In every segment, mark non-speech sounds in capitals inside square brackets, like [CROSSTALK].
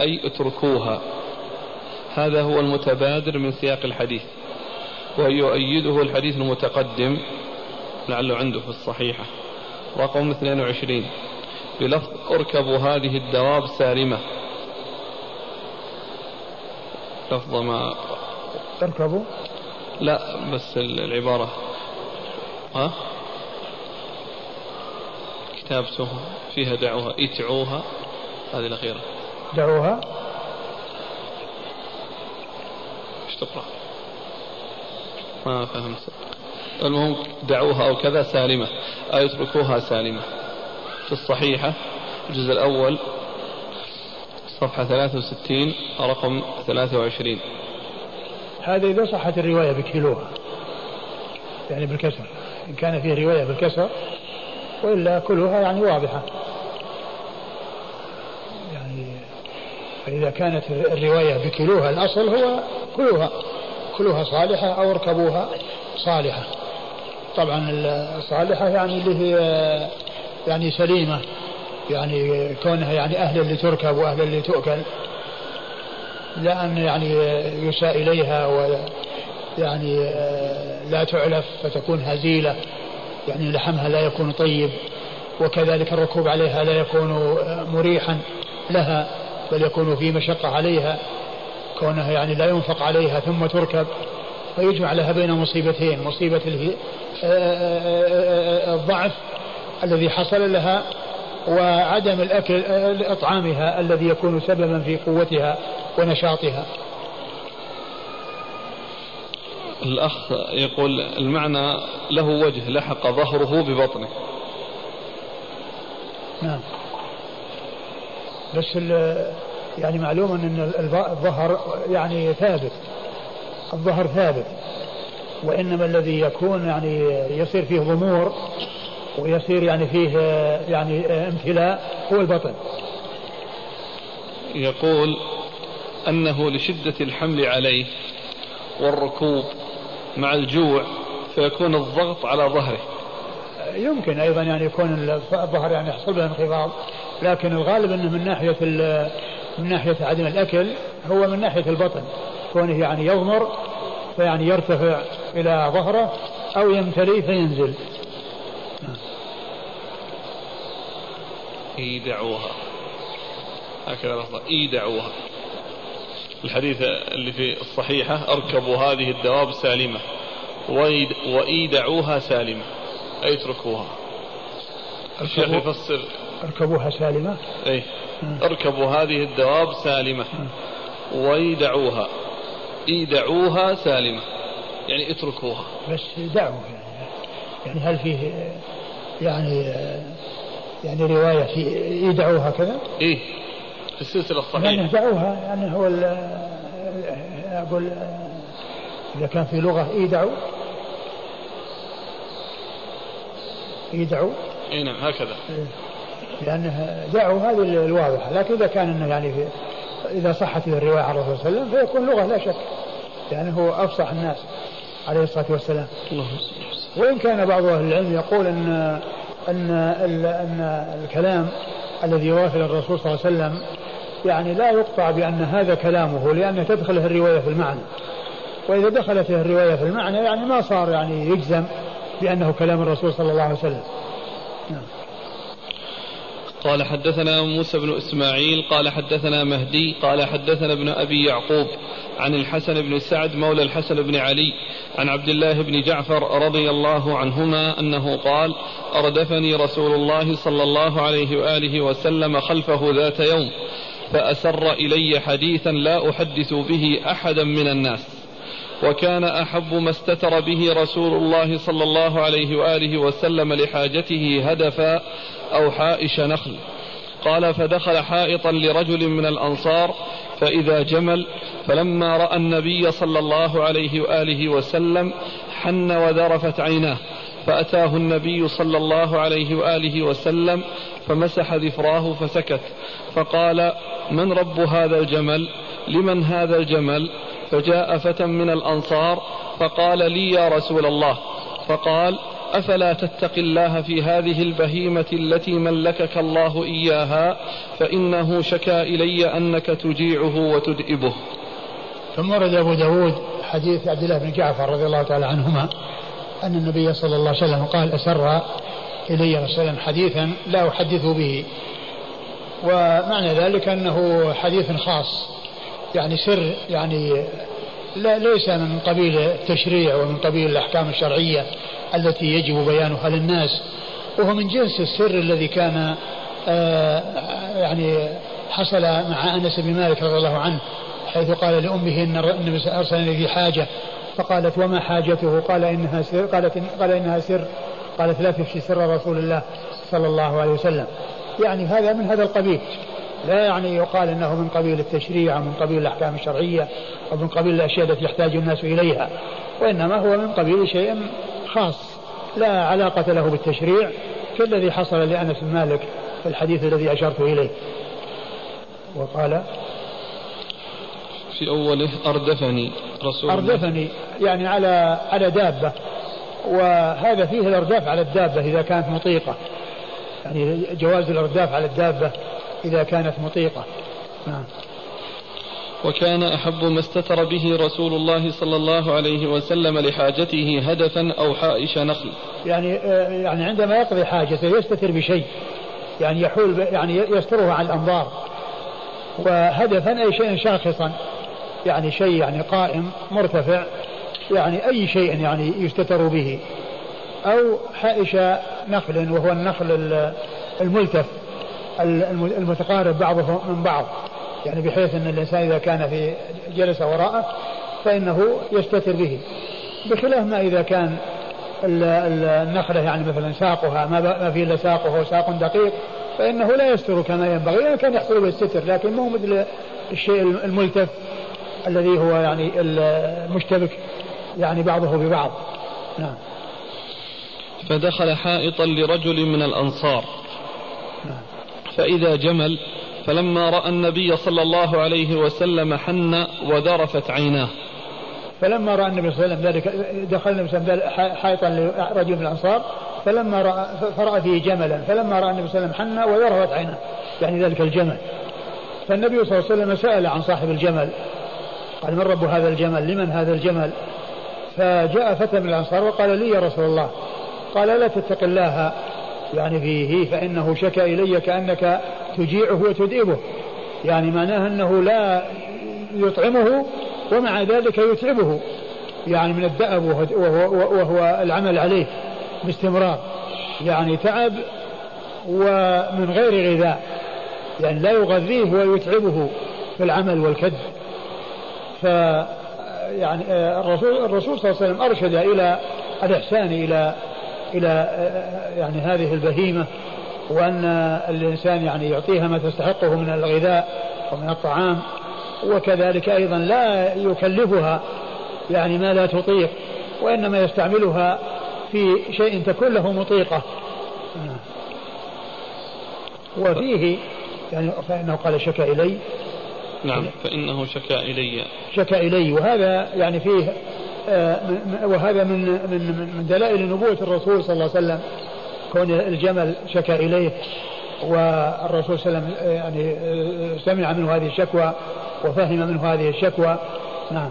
أي اتركوها. هذا هو المتبادر من سياق الحديث ويؤيده الحديث المتقدم لعله عنده في الصحيحة. رقم 22 بلفظ اركبوا هذه الدواب سالمة. لفظ ما اركبوا؟ لا بس العبارة. ها؟ كتابته فيها دعوها اتعوها. هذه الأخيرة. دعوها. إيش تقرأ ما فهمت المهم دعوها أو كذا سالمة. أو اتركوها سالمة. في الصحيحة الجزء الأول صفحة 63 رقم 23 هذا إذا صحت الرواية بكيلوها. يعني بالكسر. إن كان فيه رواية بالكسر وإلا كلها يعني واضحة يعني فإذا كانت الرواية بكلوها الأصل هو كلها كلها صالحة أو اركبوها صالحة. طبعا الصالحة يعني اللي هي يعني سليمة يعني كونها يعني أهلا لتركب وأهلا لتؤكل لا أن يعني يساء إليها ويعني لا تعلف فتكون هزيلة يعني لحمها لا يكون طيب وكذلك الركوب عليها لا يكون مريحا لها. بل يكون في مشقة عليها كونها يعني لا ينفق عليها ثم تركب فيجمع لها بين مصيبتين مصيبة الضعف الذي حصل لها وعدم الأكل إطعامها الذي يكون سببا في قوتها ونشاطها. الأخ يقول المعنى له وجه لحق ظهره ببطنه. نعم. بس يعني معلوم إن الظهر يعني ثابت. الظهر ثابت. وإنما الذي يكون يعني يصير فيه ضمور ويصير يعني فيه يعني امتلاء هو البطن. يقول أنه لشدة الحمل عليه والركوب مع الجوع فيكون الضغط على ظهره. يمكن أيضا يعني يكون الظهر يعني يحصل به انخفاض. لكن الغالب إنه من ناحية من ناحية عدم الأكل هو من ناحية البطن كونه يعني يضمر فيعني يرتفع إلى ظهره أو يمتلي فينزل. إيدعوها. هكذا لفظة إيدعوها. الحديث اللي في الصحيحة اركبوا هذه الدواب سالمة. وإيدعوها سالمة. أي اتركوها. الشيخ يفسر أركبوها سالمة. أي أركبوا هذه الدواب سالمة. ويدعوها. ايدعوها سالمة. يعني اتركوها. بس دعوها يعني يعني هل فيه يعني يعني رواية في يدعوها كذا؟ إيه. في السلسلة الصحيحة. يعني دعوها. يعني هو أقول إذا كان في لغة ايدعوا ايدعوا اي نعم هكذا. إيه. لأنه دعوا هذه الواضحة لكن إذا كان إنه يعني في إذا صحت الرواية عن الرسول صلى الله عليه وسلم فيكون لغة لا شك يعني هو أفصح الناس عليه الصلاة والسلام. وإن كان بعض أهل العلم يقول أن أن أن الكلام الذي يوافق الرسول صلى الله عليه وسلم يعني لا يقطع بأن هذا كلامه لأن تدخله الرواية في المعنى. وإذا دخلت الرواية في المعنى يعني ما صار يعني يجزم بأنه كلام الرسول صلى الله عليه وسلم. نعم. قال حدثنا موسى بن إسماعيل قال حدثنا مهدي قال حدثنا ابن أبي يعقوب عن الحسن بن سعد مولى الحسن بن علي عن عبد الله بن جعفر رضي الله عنهما أنه قال أردفني رسول الله صلى الله عليه وآله وسلم خلفه ذات يوم فأسر إلي حديثا لا أحدث به أحدا من الناس. وكان أحب ما استتر به رسول الله صلى الله عليه وآله وسلم لحاجته هدفا أو حائش نخل. قال فدخل حائطا لرجل من الأنصار فإذا جمل فلما رأى النبي صلى الله عليه وآله وسلم حن وذرفت عيناه فأتاه النبي صلى الله عليه وآله وسلم فمسح ذفراه فسكت فقال من رب هذا الجمل؟ لمن هذا الجمل؟ فجاء فتى من الأنصار فقال لي يا رسول الله فقال أفلا تتق الله في هذه البهيمة التي ملكك الله إياها؟ فإنه شكا إلي أنك تجيعه وتدئبه. ثم ورد أبو داود حديث عبد الله بن جعفر رضي الله تعالى عنهما أن النبي صلى الله عليه وسلم قال أسر إلي وسلم حديثا لا أحدث به. ومعنى ذلك أنه حديث خاص. يعني سر يعني لا ليس من قبيل التشريع ومن قبيل الأحكام الشرعية التي يجب بيانها للناس وهو من جنس السر الذي كان آه يعني حصل مع أنس بن مالك رضي الله عنه حيث قال لأمه إن النبي أرسلني في حاجة فقالت وما حاجته؟ قال إنها سر قالت قال إنها سر قالت لا تفشي سر رسول الله صلى الله عليه وسلم. يعني هذا من هذا القبيل. لا يعني يقال إنه من قبيل التشريع أو من قبيل الأحكام الشرعية أو من قبيل الأشياء التي يحتاج الناس إليها وإنما هو من قبيل شيء خاص لا علاقة له بالتشريع كالذي حصل لأنس بن مالك في الحديث الذي أشرت إليه. وقال في أوله أردفني رسول أردفني يعني على على دابة وهذا فيه الأرداف على الدابة إذا كانت مطيقة. يعني جواز الأرداف على الدابة. إذا كانت مطيقة. نعم. وكان أحب ما استتر به رسول الله صلى الله عليه وسلم لحاجته هدفا أو حائش نخل. يعني آه، يعني عندما يقضي حاجته يستتر بشيء. يعني يحول يعني يسترها عن الأنظار. وهدفا أي شيء شاخصا. يعني شيء يعني قائم مرتفع. يعني أي شيء يعني يستتر به. أو حائش نخل وهو النخل الملتف. المتقارب بعضه من بعض. يعني بحيث أن الإنسان إذا كان في جلس وراءه فإنه يستتر به. بخلاف ما إذا كان النخلة يعني مثلا ساقها ما في إلا ساقه ساق دقيق فإنه لا يستر كما ينبغي. لأن كان يحصل به الستر لكن مو مثل الشيء الملتف الذي هو يعني المشتبك يعني بعضه ببعض. نعم. فدخل حائطا لرجل من الأنصار. نعم فإذا جمل فلما رأى النبي صلى الله عليه وسلم حن وذرفت عيناه. فلما رأى النبي صلى الله عليه وسلم ذلك دخل النبي صلى الله عليه وسلم حائطا لرجل من الأنصار فلما رأى فرأى فيه جملا فلما رأى النبي صلى الله عليه وسلم حن وذرفت عيناه. يعني ذلك الجمل. فالنبي صلى الله عليه وسلم سأل عن صاحب الجمل. قال من رب هذا الجمل؟ لمن هذا الجمل؟ فجاء فتى من الأنصار وقال لي يا رسول الله. قال لا تتق الله يعني فيه فإنه شكا إلي كأنك تجيعه وتدئبه يعني معناه أنه لا يطعمه ومع ذلك يتعبه. يعني من الدأب وهو, وهو العمل عليه باستمرار. يعني تعب ومن غير غذاء. يعني لا يغذيه ويتعبه في العمل والكد ف يعني الرسول الرسول صلى الله عليه وسلم أرشد إلى الإحسان إلى إلى يعني هذه البهيمة وأن الإنسان يعني يعطيها ما تستحقه من الغذاء ومن الطعام وكذلك أيضا لا يكلفها يعني ما لا تطيق وإنما يستعملها في شيء تكون له مطيقة. وفيه يعني فإنه قال شكا إلي. نعم فإنه شكا إلي. شكا إلي وهذا يعني فيه وهذا من من من دلائل نبوة الرسول صلى الله عليه وسلم كون الجمل شكا إليه والرسول صلى الله عليه وسلم آه، يعني آه، سمع منه هذه الشكوى وفهم منه هذه الشكوى. نعم.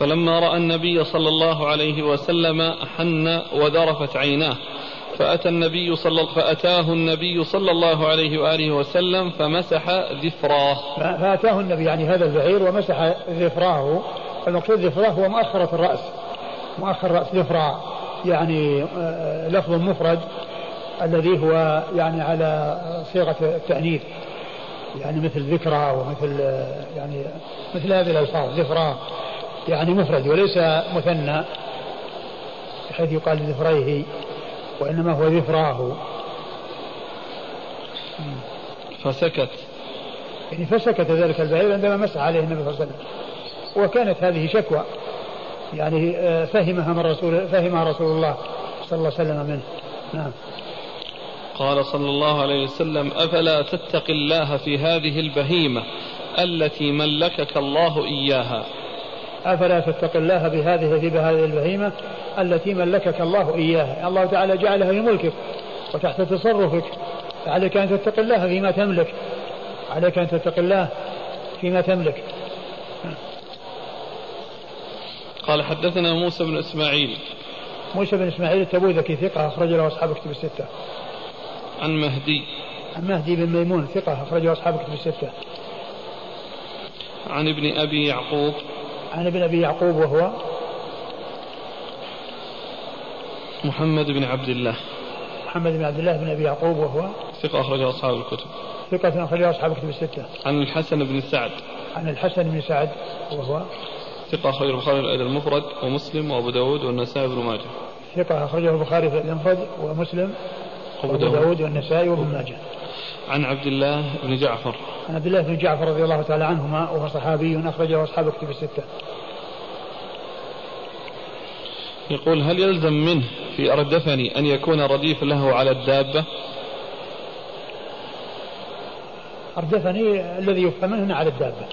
فلما رأى النبي صلى الله عليه وسلم حن وذرفت عيناه فأتى النبي صلى فأتاه النبي صلى الله عليه وآله وسلم فمسح ذفراه فأتاه النبي يعني هذا البعير ومسح ذفراه المقصود ذفراه هو مؤخرة الرأس. مؤخر رأس ذفراه يعني آه، لفظ مفرد الذي هو يعني على صيغة التأنيث يعني مثل ذكرى ومثل آه، يعني مثل هذه الألفاظ ذفراه يعني مفرد وليس مثنى بحيث يقال ذفريه وإنما هو ذفراه. فسكت. يعني فسكت ذلك البعير عندما مسح عليه النبي صلى الله عليه وسلم. وكانت هذه شكوى. يعني آه، فهمها من رسول فهمها رسول الله صلى الله عليه وسلم منه. نعم. قال صلى الله عليه وسلم أفلا تتقي الله في هذه البهيمة التي ملكك الله إياها؟ أفلا تتقي الله بهذه بهذه البهيمة التي ملكك الله إياها؟ الله تعالى جعلها في ملكك وتحت تصرفك. عليك أن تتقي الله فيما تملك. عليك أن تتقي الله فيما تملك. قال حدثنا موسى بن إسماعيل. موسى بن إسماعيل التبوذكي ثقة أخرج له أصحاب كتب الستة. عن مهدي. عن مهدي بن ميمون ثقة أخرجه أصحاب كتب الستة. عن ابن أبي يعقوب. عن ابن أبي يعقوب وهو محمد بن عبد الله. محمد بن عبد الله بن أبي يعقوب وهو ثقة أخرجه أصحاب الكتب. ثقة أخرجه أصحاب الكتب الستة. عن الحسن بن سعد. عن الحسن بن سعد وهو ثقة أخرجه البخاري الأدب المفرد ومسلم وأبو داود والنسائي بن ماجه. ثقة أخرجه البخاري في المفرد ومسلم وأبو داود والنسائي وابن ماجه. عن عبد الله بن جعفر. عن عبد الله بن جعفر رضي الله تعالى عنهما وهو صحابي أخرجه أصحاب الكتب الستة. يقول هل يلزم منه في أردفني أن يكون رديف له على الدابة؟ أردفني الذي يفهم منه على الدابة.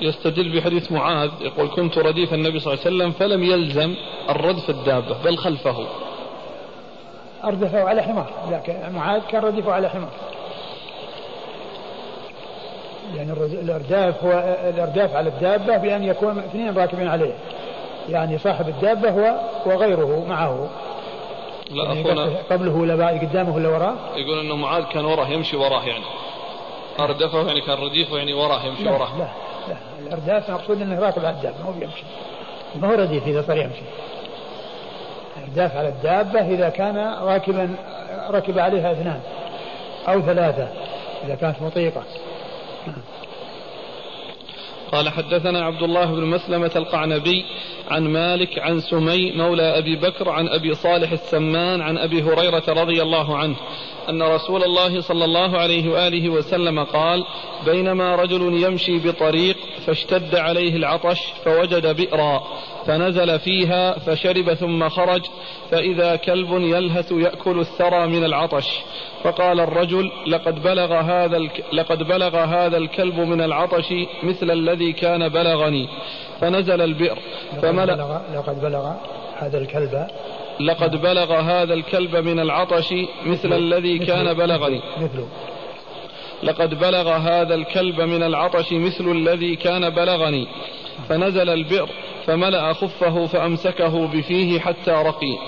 يستدل بحديث معاذ يقول كنت رديف النبي صلى الله عليه وسلم فلم يلزم الردف الدابة بل خلفه. أردفه على حمار لكن معاذ كان رديفه على حمار. يعني الأرداف هو الأرداف على الدابة بأن يكون اثنين راكبين عليه. يعني صاحب الدابة هو وغيره معه. لا يعني أخونا. قبله ولا بعد قدامه ولا وراه؟ يقول أنه معاذ كان وراه يمشي وراه يعني. أردفه يعني كان رديفه يعني وراه يمشي لا وراه. لا لا. الأرداف مقصود أنه راكب على الدابة مو بيمشي. ما هو رديف إذا صار يمشي؟ الأرداف على الدابة إذا كان راكبا ركب عليها اثنان أو ثلاثة إذا كانت مطيقة. قال حدثنا عبد الله بن مسلمة القعنبي عن مالك عن سمي مولى أبي بكر عن أبي صالح السمان عن أبي هريرة رضي الله عنه أن رسول الله صلى الله عليه وآله وسلم قال بينما رجل يمشي بطريق فاشتد عليه العطش فوجد بئرا فنزل فيها فشرب ثم خرج فإذا كلب يلهث يأكل الثرى من العطش فقال الرجل لقد بلغ هذا. لقد بلغ هذا الكلب من العطش مثل الذي كان بلغني فنزل البئر فملأ لقد بلغ هذا الكلب لقد بلغ هذا الكلب من العطش مثل الذي كان بلغني. مثله. لقد بلغ هذا الكلب من العطش مثل الذي كان بلغني. فنزل البئر فملأ خفه فأمسكه بفيه حتى رقي.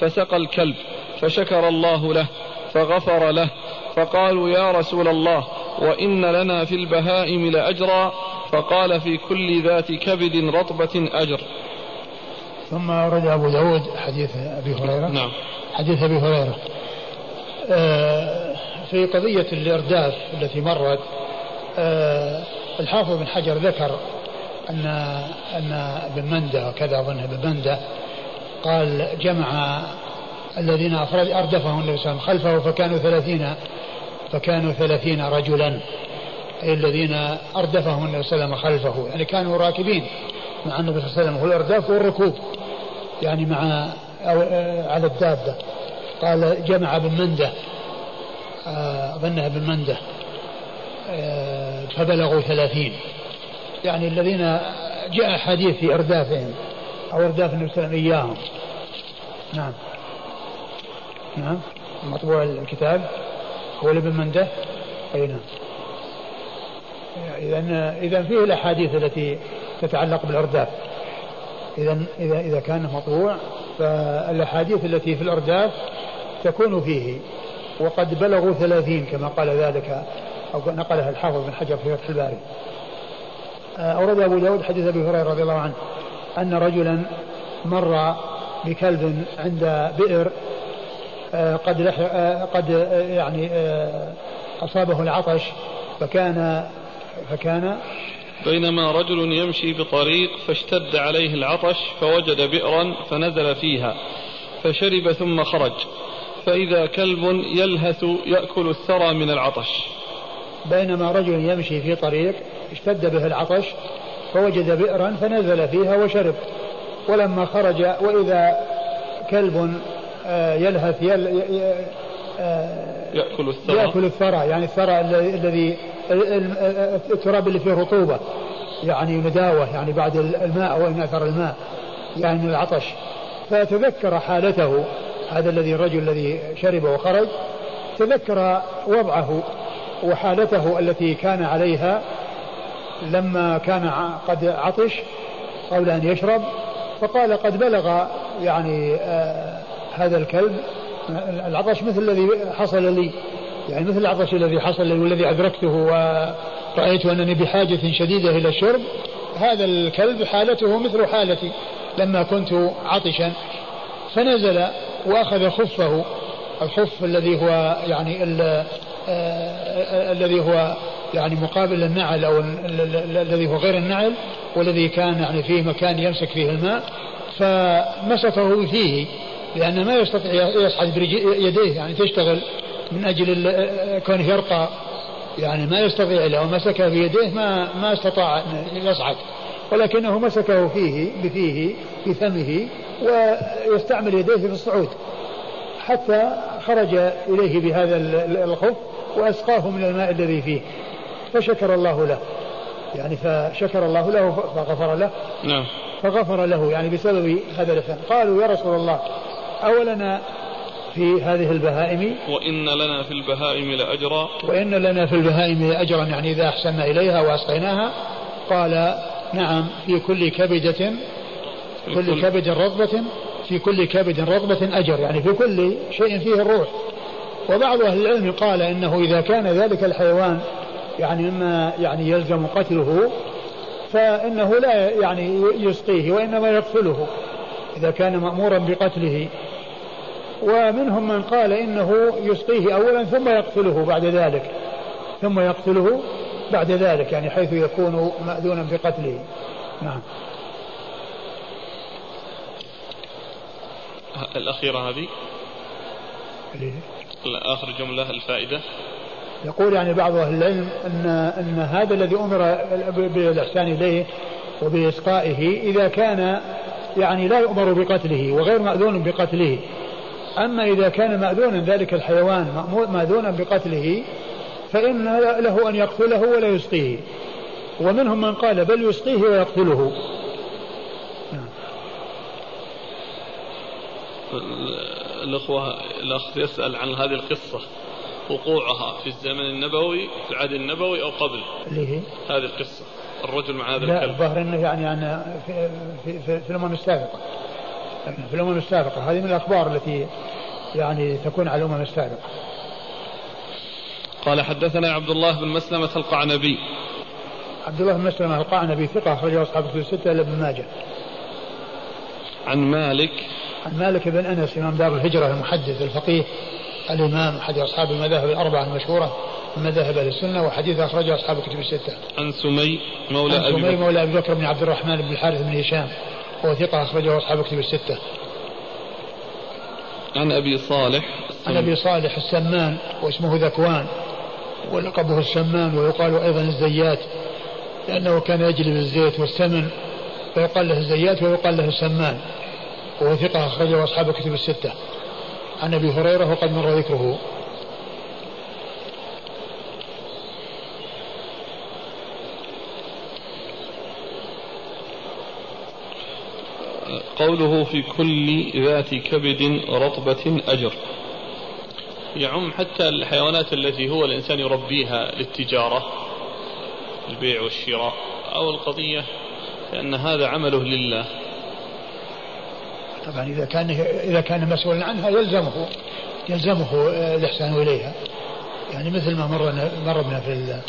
فسقى الكلب فشكر الله له فغفر له فقالوا يا رسول الله وإن لنا في البهائم لأجرا. فقال في كل ذات كبد رطبة أجر. ثم ورد أبو داود حديث أبي هريرة. نعم. حديث أبي هريرة. آه، في قضية الإرداف التي مرت آه، الحافظ بن حجر ذكر أن أن ابن مندة وكذا أظن ابن مندة قال جمع الذين أفراد أردفهم النبي صلى الله عليه وسلم خلفه فكانوا ثلاثين فكانوا ثلاثين رجلا الذين أردفهم النبي صلى الله عليه وسلم خلفه يعني كانوا راكبين. مع النبي صلى الله عليه وسلم هو الإرداف والركوب يعني مع أو آه، على الدابة. قال جمع بن منده آه، أظنها بن منده آه، فبلغوا ثلاثين. يعني الذين جاء حديث في إردافهم أو إرداف النبي صلى الله عليه وسلم إياهم. نعم. نعم. مطبوع الكتاب. هو لابن منده؟ أي نعم. إذا إذا فيه الأحاديث التي تتعلق بالأرداف. إذا إذا إذا كان مطبوع فالأحاديث التي في الأرداف تكون فيه. وقد بلغوا ثلاثين كما قال ذلك أو نقلها الحافظ بن حجر في فتح الباري. أورد أبو داود حديث أبي هريرة رضي الله عنه أن رجلا مر بكلب عند بئر آه، قد آه، قد آه، يعني أصابه العطش فكان فكان بينما رجل يمشي بطريق فاشتد عليه العطش فوجد بئرا فنزل فيها فشرب ثم خرج. فإذا كلب يلهث يأكل الثرى من العطش. بينما رجل يمشي في طريق اشتد به العطش فوجد بئرا فنزل فيها وشرب. ولما خرج وإذا كلب آه، يلهث يل آه، يأكل الثرى. يأكل الثرى يعني الثرى الذي التراب اللي فيه رطوبة يعني نداوة يعني بعد الماء وإن أثر الماء يعني من العطش. فتذكر حالته هذا الذي الرجل الذي شرب وخرج تذكر وضعه وحالته التي كان عليها لما كان قد عطش قبل أن يشرب فقال قد بلغ يعني آه هذا الكلب العطش مثل الذي حصل لي. يعني مثل العطش الذي حصل والذي أدركته ورأيت أنني بحاجة شديدة إلى الشرب هذا الكلب حالته مثل حالتي. لما كنت عطشا فنزل وأخذ خفه الخف الذي هو يعني آه، الذي هو يعني مقابل النعل أو الذي هو غير النعل والذي كان يعني فيه مكان يمسك فيه الماء فمسكه فيه لأنه ما يستطيع يصعد يديه يعني تشتغل من أجل كونه يرقى يعني ما يستطيع لو مسكه بيديه ما ما استطاع أن يصعد. ولكنه مسكه فيه بفيه بفمه ويستعمل يديه في الصعود. حتى خرج إليه بهذا الخف وأسقاه من الماء الذي فيه. فشكر الله له. يعني فشكر الله له فغفر له. نعم. فغفر له يعني بسبب هذا الإحسان. قالوا يا رسول الله أولنا في هذه البهائم. وإن لنا في البهائم لأجرا. وإن لنا في البهائم لأجرا يعني إذا أحسنا إليها وأسقيناها. قال نعم في كل كبدة كل كبد رطبة في كل كبد رطبة أجر يعني في كل شيء فيه الروح. وبعض أهل العلم قال إنه إذا كان ذلك الحيوان يعني مما يعني يلزم قتله فإنه لا يعني يسقيه وإنما يقتله. إذا كان مأمورا بقتله. ومنهم من قال إنه يسقيه أولا ثم يقتله بعد ذلك. ثم يقتله بعد ذلك يعني حيث يكون مأذونا بقتله. نعم. الأخيرة هذه. آخر جملة الفائدة. يقول يعني بعض أهل العلم أن أن هذا الذي أمر بالإحسان إليه وبإسقائه إذا كان يعني لا يؤمر بقتله وغير مأذون بقتله أما إذا كان مأذونا ذلك الحيوان مأذونا بقتله فإن له أن يقتله ولا يسقيه. ومنهم من قال بل يسقيه ويقتله. الأخوة الأخ يسأل عن هذه القصة وقوعها في الزمن النبوي في العهد النبوي أو قبل؟ اللي هي؟ هذه القصة الرجل مع هذا لا الظاهر أنه يعني عن في, في, في, في الأمم السابقة. في الأمم السابقة. هذه من الأخبار التي يعني تكون على الأمم السابقة. قال حدثنا عبد الله بن مسلمة القعنبي. عبد الله بن مسلمة القعنبي ثقة أخرجه أصحاب في الستة إلا ابن ماجه. عن مالك. عن مالك بن أنس إمام دار الهجرة المحدث الفقيه الإمام أحد أصحاب المذاهب الأربعة المشهورة من مذاهب أهل السنة وحديث أخرجه أصحاب الكتب الستة. عن سمي مولى عن سمي مولى أبي بكر بن عبد الرحمن بن الحارث بن هشام. وهو ثقة أخرجه أصحاب الكتب الستة. عن أبي صالح عن أبي صالح السمان واسمه ذكوان ولقبه السمان ويقال أيضا الزيات لأنه كان يجلب الزيت والسمن فيقال له الزيات ويقال له السمان وهو ثقة أخرجه أصحاب الكتب الستة. عن أبي هريرة وقد مر ذكره قوله في كل ذات كبد رطبة أجر. يعم حتى الحيوانات التي هو الإنسان يربيها للتجارة البيع والشراء أو القضية لأن هذا عمله لله. طبعا إذا كان إذا كان مسؤولا عنها يلزمه يلزمه الإحسان إليها. يعني مثل ما مر مر بنا في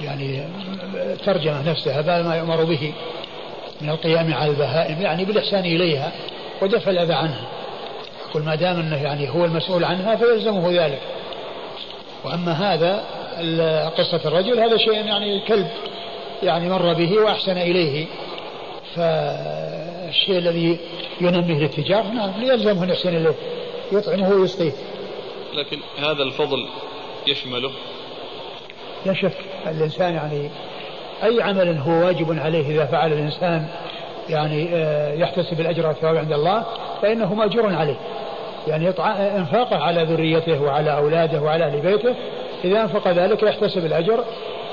يعني الترجمة نفسها بعد ما يؤمر به. من القيام على البهائم يعني بالإحسان إليها ودفع الأذى عنها. يقول ما دام أنه يعني هو المسؤول عنها فيلزمه ذلك. وأما هذا قصة الرجل هذا شيء يعني كلب يعني مر به وأحسن إليه. فالشيء الذي ينميه للتجارة نعم يلزمه يحسن إليه يطعمه ويسقيه. لكن هذا الفضل يشمله؟ لا شك الإنسان يعني أي عمل هو واجب عليه إذا فعل الإنسان يعني آه، يحتسب الأجر والثواب عند الله فإنه مأجور عليه. يعني إنفاقه على ذريته وعلى أولاده وعلى أهل بيته إذا أنفق ذلك يحتسب الأجر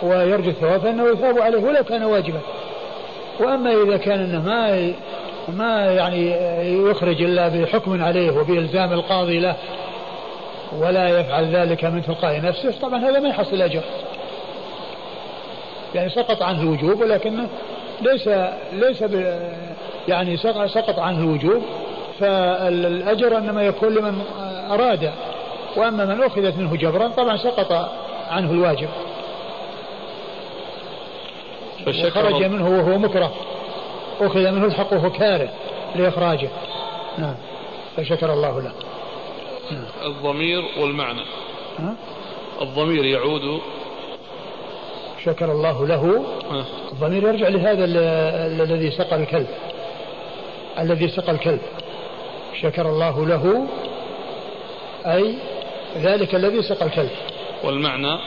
ويرجو الثواب فإنه يثاب عليه ولو كان واجبا. وأما إذا كان أنه ما ما يعني يخرج إلا بحكم عليه وبإلزام القاضي له ولا يفعل ذلك من تلقاء نفسه طبعا هذا ما يحصل أجر يعني سقط عنه الوجوب ولكنه ليس ليس يعني سقط عنه الوجوب. فالأجر إنما يكون لمن أراد. وأما من أخذت منه جبرا طبعا سقط عنه الواجب. خرج منه وهو مكره. أخذ منه الحق وهو كاره لإخراجه. نعم. فشكر الله له. نعم. الضمير والمعنى. ها؟ الضمير يعود شكر الله له. الضمير يرجع لهذا الذي سقى الكلب. الذي سقى الكلب. شكر الله له. أي ذلك الذي سقى الكلب. والمعنى؟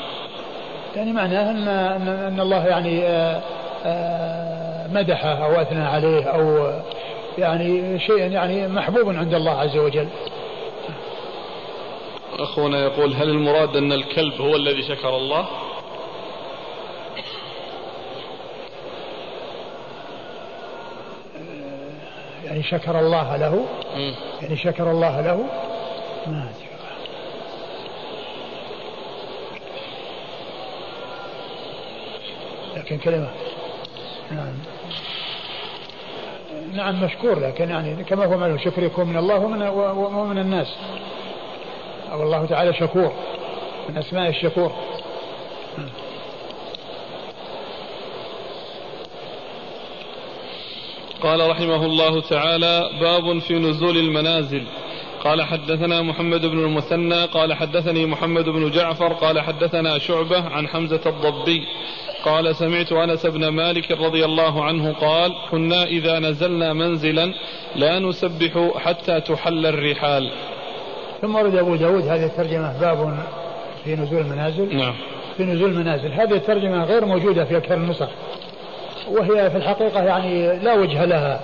يعني معناه أن, أن الله يعني آه، آه، مدحه أو أثنى عليه أو يعني شيء يعني محبوب عند الله عز وجل. أخونا يقول هل المراد أن الكلب هو الذي شكر الله؟ يعني شكر الله له. يعني شكر الله له. ما لكن كلمة. نعم. نعم مشكور لكن يعني كما هو معلوم الشكر يكون من الله ومن, ومن الناس. أو الله تعالى شكور. من أسماء الشكور. قال رحمه الله تعالى باب في نزول المنازل. قال حدثنا محمد بن المثنى قال حدثني محمد بن جعفر قال حدثنا شعبة عن حمزة الضبي. قال سمعت أنس بن مالك رضي الله عنه قال كنا إذا نزلنا منزلا لا نسبح حتى تحل الرحال. ثم ورد أبو داود هذه الترجمة باب في نزول المنازل. نعم. في نزول المنازل. هذه الترجمة غير موجودة في أكثر النسخ. وهي في الحقيقة يعني لا وجه لها.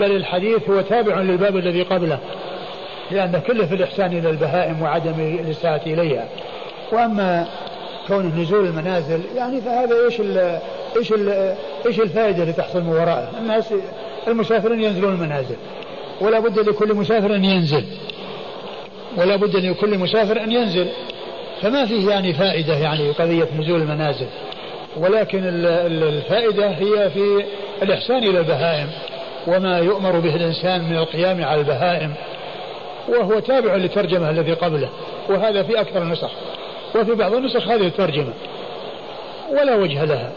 بل الحديث هو تابع للباب الذي قبله لأن كله في الإحسان إلى البهائم وعدم الإساءة إليها. وأما كون نزول المنازل يعني فهذا إيش ال إيش ال إيش الفائدة اللي تحصل من وراءه؟ الناس المسافرين ينزلون المنازل ولا بد لكل مسافر أن ينزل. ولا بد لكل مسافر أن ينزل. فما فيه يعني فائدة يعني قضية نزول المنازل؟ ولكن الفائدة هي في الإحسان إلى البهائم وما يؤمر به الإنسان من القيام على البهائم وهو تابع للترجمة الذي قبله وهذا في أكثر النسخ وفي بعض النسخ هذه الترجمة ولا وجه لها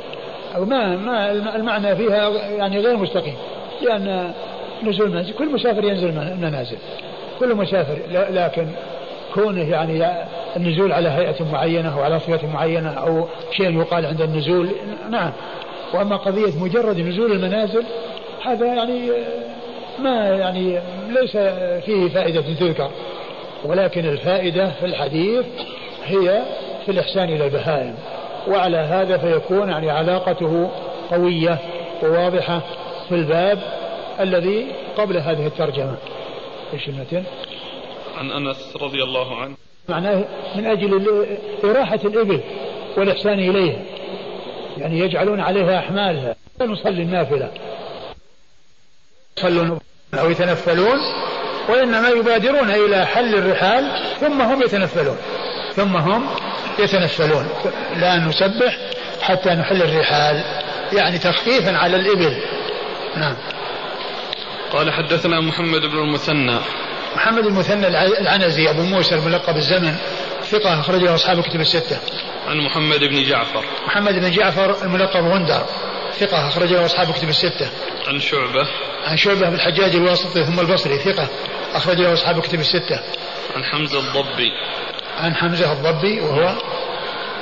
ما ما المعنى فيها يعني غير مستقيم لأن نزول المنزل كل مسافر ينزل المنازل كل مسافر لكن كونه يعني النزول على هيئة معينة أو على صفة معينة أو شيء يقال عند النزول نعم. وأما قضية مجرد نزول المنازل هذا يعني ما يعني ليس فيه فائدة تذكر ولكن الفائدة في الحديث هي في الإحسان إلى البهائم. وعلى هذا فيكون يعني علاقته قوية وواضحة في الباب الذي قبل هذه الترجمة. إيش المتن؟ عن أنس رضي الله عنه. معناه من أجل إراحة الإبل والإحسان إليها. يعني يجعلون عليها أحمالها. لا نصلي النافلة. يصلون أو يتنفلون وإنما يبادرون إلى حل الرحال ثم هم يتنفلون. ثم هم يتنفلون. لا نسبح حتى نحل الرحال. يعني تخفيفا على الإبل. نعم. قال حدثنا محمد بن المثنى. محمد المثنى العنزي أبو موسى الملقب الزمن ثقة أخرجه أصحاب الكتب الستة. عن محمد بن جعفر. محمد بن جعفر الملقب غندر ثقة أخرجه أصحاب الكتب الستة. عن شعبة. عن شعبة بن الحجاج الواسطي ثم البصري ثقة أخرجه أصحاب الكتب الستة. عن حمزة الضبي. عن حمزة الضبي وهو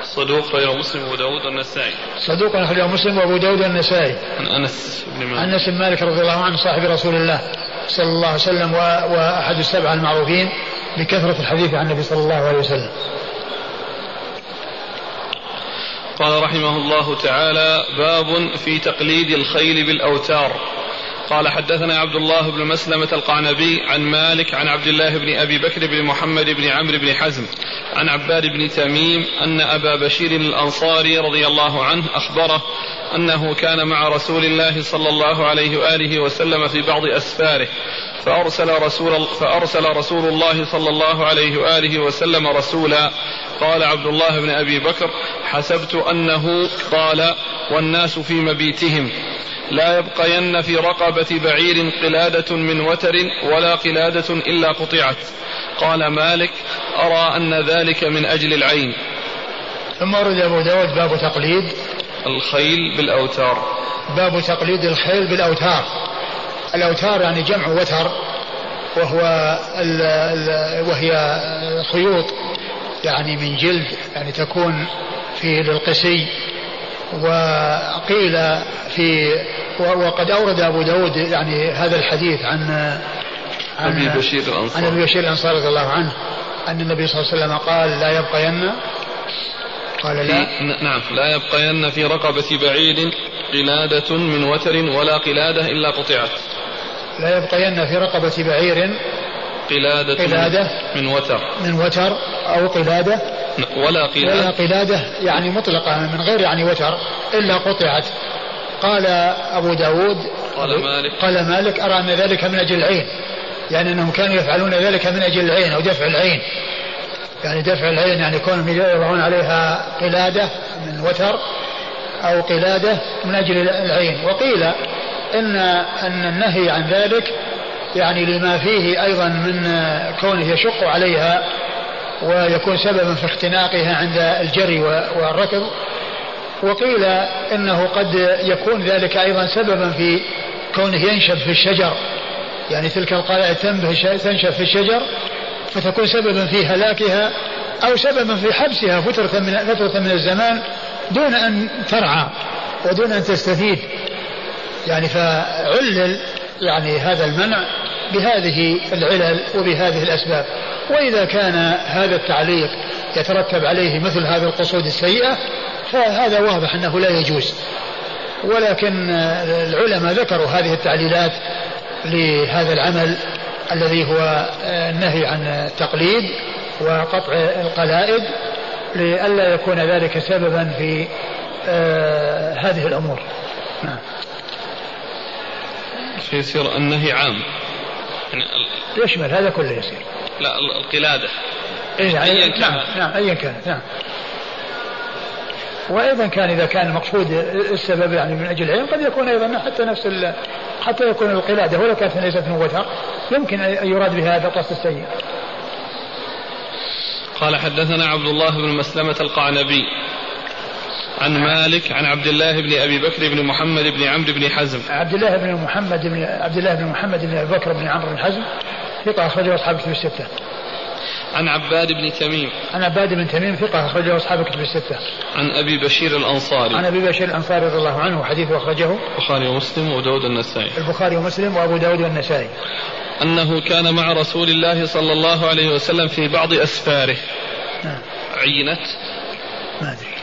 صدوق غير مسلم وابو داود والنسائي صدوق أخرجه مسلم وأبو داود والنسائي عن أنس بن مالك. عن أنس بن مالك رضي الله عنه صاحب رسول الله. صلى الله عليه وسلم وأحد السبعه المعروفين بكثرة الحديث عن النبي صلى الله عليه وسلم. قال رحمه الله تعالى باب في تقليد الخيل بالأوتار قال حدثنا عبد الله بن مسلمة القعنبي عن مالك عن عبد الله بن أبي بكر بن محمد بن عمرو بن حزم عن عباد بن تميم أن أبا بشير الأنصاري رضي الله عنه أخبره أنه كان مع رسول الله صلى الله عليه وآله وسلم في بعض أسفاره فأرسل رسول, فأرسل رسول الله صلى الله عليه وآله وسلم رسولا. قال عبد الله بن أبي بكر حسبت أنه قال والناس في مبيتهم. لا يبقين في رقبة بعير قلادة من وتر ولا قلادة إلا قطعت. قال مالك أرى أن ذلك من أجل العين. ثم ورد أبو داود باب تقليد. الخيل بالأوتار. باب تقليد الخيل بالأوتار. الأوتار يعني جمع وتر وهو ال ال وهي خيوط يعني من جلد يعني تكون في للقسي. وقيل في وقد أورد أبو داود يعني هذا الحديث عن عن أبي بشير الأنصاري. عن أبي بشير الأنصاري رضي الله عنه أن النبي صلى الله عليه وسلم قال لا يبقين. قال لا. نعم. لا يبقين في رقبة بعيد قلادة من وتر ولا قلادة إلا قطعت. لا يبقين في رقبة بعير قلادة, قلادة من وتر. من وتر أو قلادة. ولا قلادة. ولا قلادة يعني مطلقة من غير يعني وتر إلا قطعت. قال أبو داود قال مالك. قال مالك أرى أن ذلك من أجل العين. يعني أنهم كانوا يفعلون ذلك من أجل العين أو دفع العين. يعني دفع العين يعني كونهم يضعون عليها قلادة من وتر أو قلادة من أجل العين. وقيل إن أن النهي عن ذلك يعني لما فيه أيضا من كونه يشق عليها ويكون سببا في اختناقها عند الجري والركض. وقيل إنه قد يكون ذلك أيضا سببا في كونه ينشب في الشجر. يعني تلك القلائد تنشب في الشجر فتكون سببا في هلاكها أو سببا في حبسها فترة من فترة من الزمان دون أن ترعى ودون أن تستفيد. يعني فعلل يعني هذا المنع. بهذه العلل وبهذه الأسباب. وإذا كان هذا التعليق يترتب عليه مثل هذه القصود السيئة فهذا واضح أنه لا يجوز. ولكن العلماء ذكروا هذه التعليلات لهذا العمل الذي هو النهي عن التقليد وقطع القلائد لئلا يكون ذلك سببا في آه، هذه الأمور. نعم. فيصير النهي عام. يشمل هذا كله يصير. لا القلادة. إيه أيا كان. نعم نعم أيا كانت نعم. وأيضا كان إذا كان المقصود السبب يعني من أجل العلم قد يكون أيضا حتى نفس حتى يكون القلادة ولو كانت ليست من وتر يمكن أن يراد بها هذا القصد السيء. قال حدثنا عبد الله بن مسلمة القعنبي. عن مالك عن عبد الله بن أبي بكر بن محمد بن عمرو بن حزم. عبد الله بن محمد بن عبد الله بن محمد بن أبي بكر بن عمرو بن حزم ثقة أخرجه أصحاب الكتب الستة. عن عباد بن تميم. عن عباد بن تميم ثقة أخرجه أصحاب الكتب الستة. عن أبي بشير الأنصاري. عن أبي بشير الأنصاري رضي الله عنه وحديثه أخرجه البخاري ومسلم وداود النسائي. البخاري ومسلم وأبو داود والنسائي أنه كان مع رسول الله صلى الله عليه وسلم في بعض أسفاره. نعم. عينت ما أدري.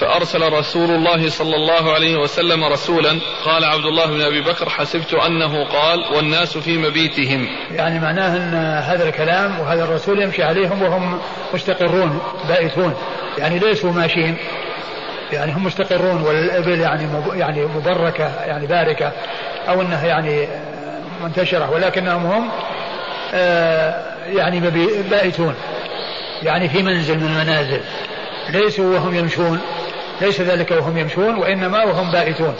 فأرسل رسول الله صلى الله عليه وسلم رسولا قال عبد الله بن أبي بكر حسبت أنه قال والناس في مبيتهم. يعني معناه أن هذا الكلام وهذا الرسول يمشي عليهم وهم مستقرون بائتون. يعني ليسوا ماشيين. يعني هم مستقرون والإبل يعني يعني مبركة يعني باركة أو أنها يعني منتشرة ولكنهم هم آه، يعني بائتون. يعني في منزل من المنازل. ليسوا وهم يمشون. ليس ذلك وهم يمشون وإنما وهم بائتون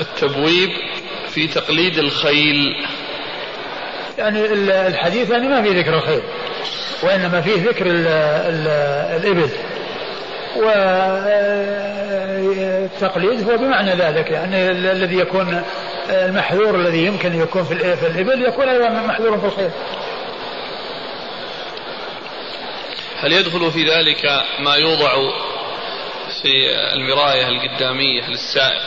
التبويب في تقليد الخيل. يعني الحديث يعني ما في ذكر الخيل وإنما فيه ذكر ال ال الإبل. والتقليد هو بمعنى ذلك يعني الذي يكون المحذور الذي يمكن يكون في الإبل يكون أيضا محذور في الخيل. هل يدخل في ذلك ما يوضع في المراية القدامية للسائق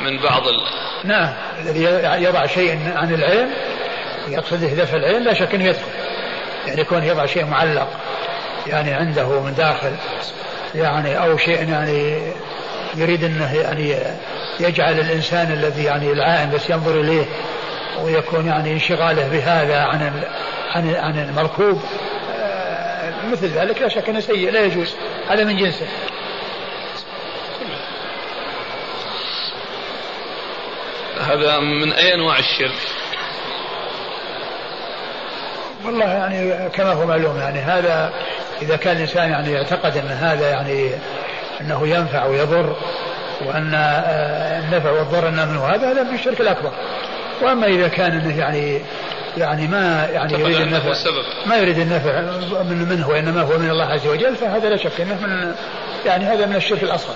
من بعض ال... نعم الذي يضع شيء عن العين يقصد دفع العين لا شك إنه يدخل. يعني يكون يضع شيء معلق يعني عنده من داخل يعني أو شيء يعني يريد إنه يعني يجعل الإنسان الذي يعني العائن بس ينظر إليه ويكون يعني انشغاله بهذا عن عن عن المركوب. مثل ذلك لا شك انه سيء لا يجوز. هذا من جنسه. هذا من أي أنواع الشرك؟ والله يعني كما هو معلوم يعني هذا إذا كان الإنسان يعني يعتقد أن هذا يعني أنه ينفع ويضر وأن آه، النفع والضر انه منه هذا هذا من الشرك الأكبر. وأما إذا كان إنه يعني يعني ما يعني يريد النفع. ما يريد النفع من منه وإنما هو من الله عز وجل فهذا لا شك إنه من يعني هذا من الشرك الأصغر.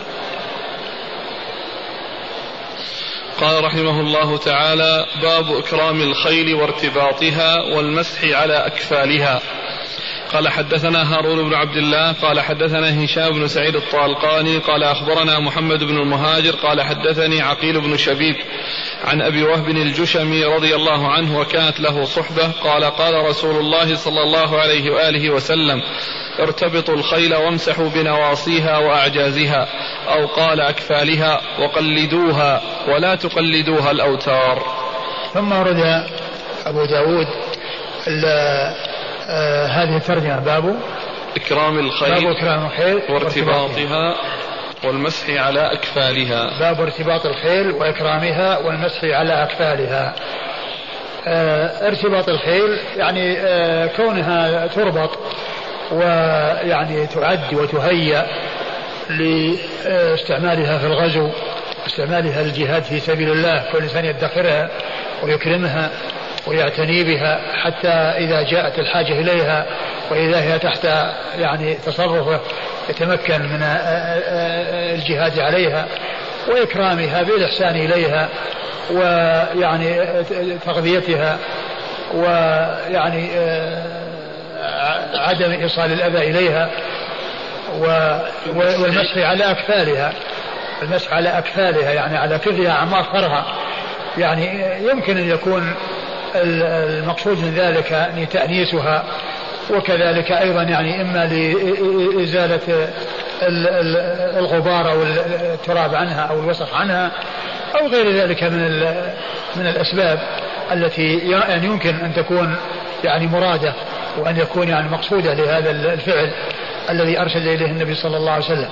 قال رحمه الله تعالى باب إكرام الخيل وارتباطها والمسح على أكفالها. قال حدثنا هارون بن عبد الله قال حدثنا هشام بن سعيد الطالقاني قال أخبرنا محمد بن المهاجر قال حدثني عقيل بن شبيب عن أبي وهب الجشمي رضي الله عنه وكانت له صحبة قال قال رسول الله صلى الله عليه وآله وسلم ارتبطوا الخيل وامسحوا بنواصيها وأعجازها أو قال أكفالها وقلدوها ولا تقلدوها الأوتار. ثم ورد أبو داود آه هذه الترجمة باب إكرام الخيل باب إكرام الخيل وارتباطها والمسح على أكفالها. باب ارتباط الخيل وإكرامها والمسح على أكفالها. آه ارتباط الخيل يعني آه كونها تربط ويعني تعد وتهيأ لاستعمالها في الغزو استعمالها للجهاد في سبيل الله كل إنسان يدخرها ويكرمها. ويعتني بها حتى إذا جاءت الحاجة إليها وإذا هي تحت يعني تصرفه يتمكن من الجهاد عليها وإكرامها بالإحسان إليها ويعني تغذيتها ويعني عدم إيصال الأذى إليها والمسح على أكفالها المسح على أكفالها يعني على كلها أعمار فرها يعني يمكن أن يكون المقصود من ذلك يعني تأنيسها وكذلك أيضا يعني إما لإزالة الغبار أو التراب عنها أو الوسخ عنها أو غير ذلك من من الأسباب التي يعني يمكن أن تكون يعني مرادة وأن يكون يعني مقصودة لهذا الفعل الذي أرشد إليه النبي صلى الله عليه وسلم.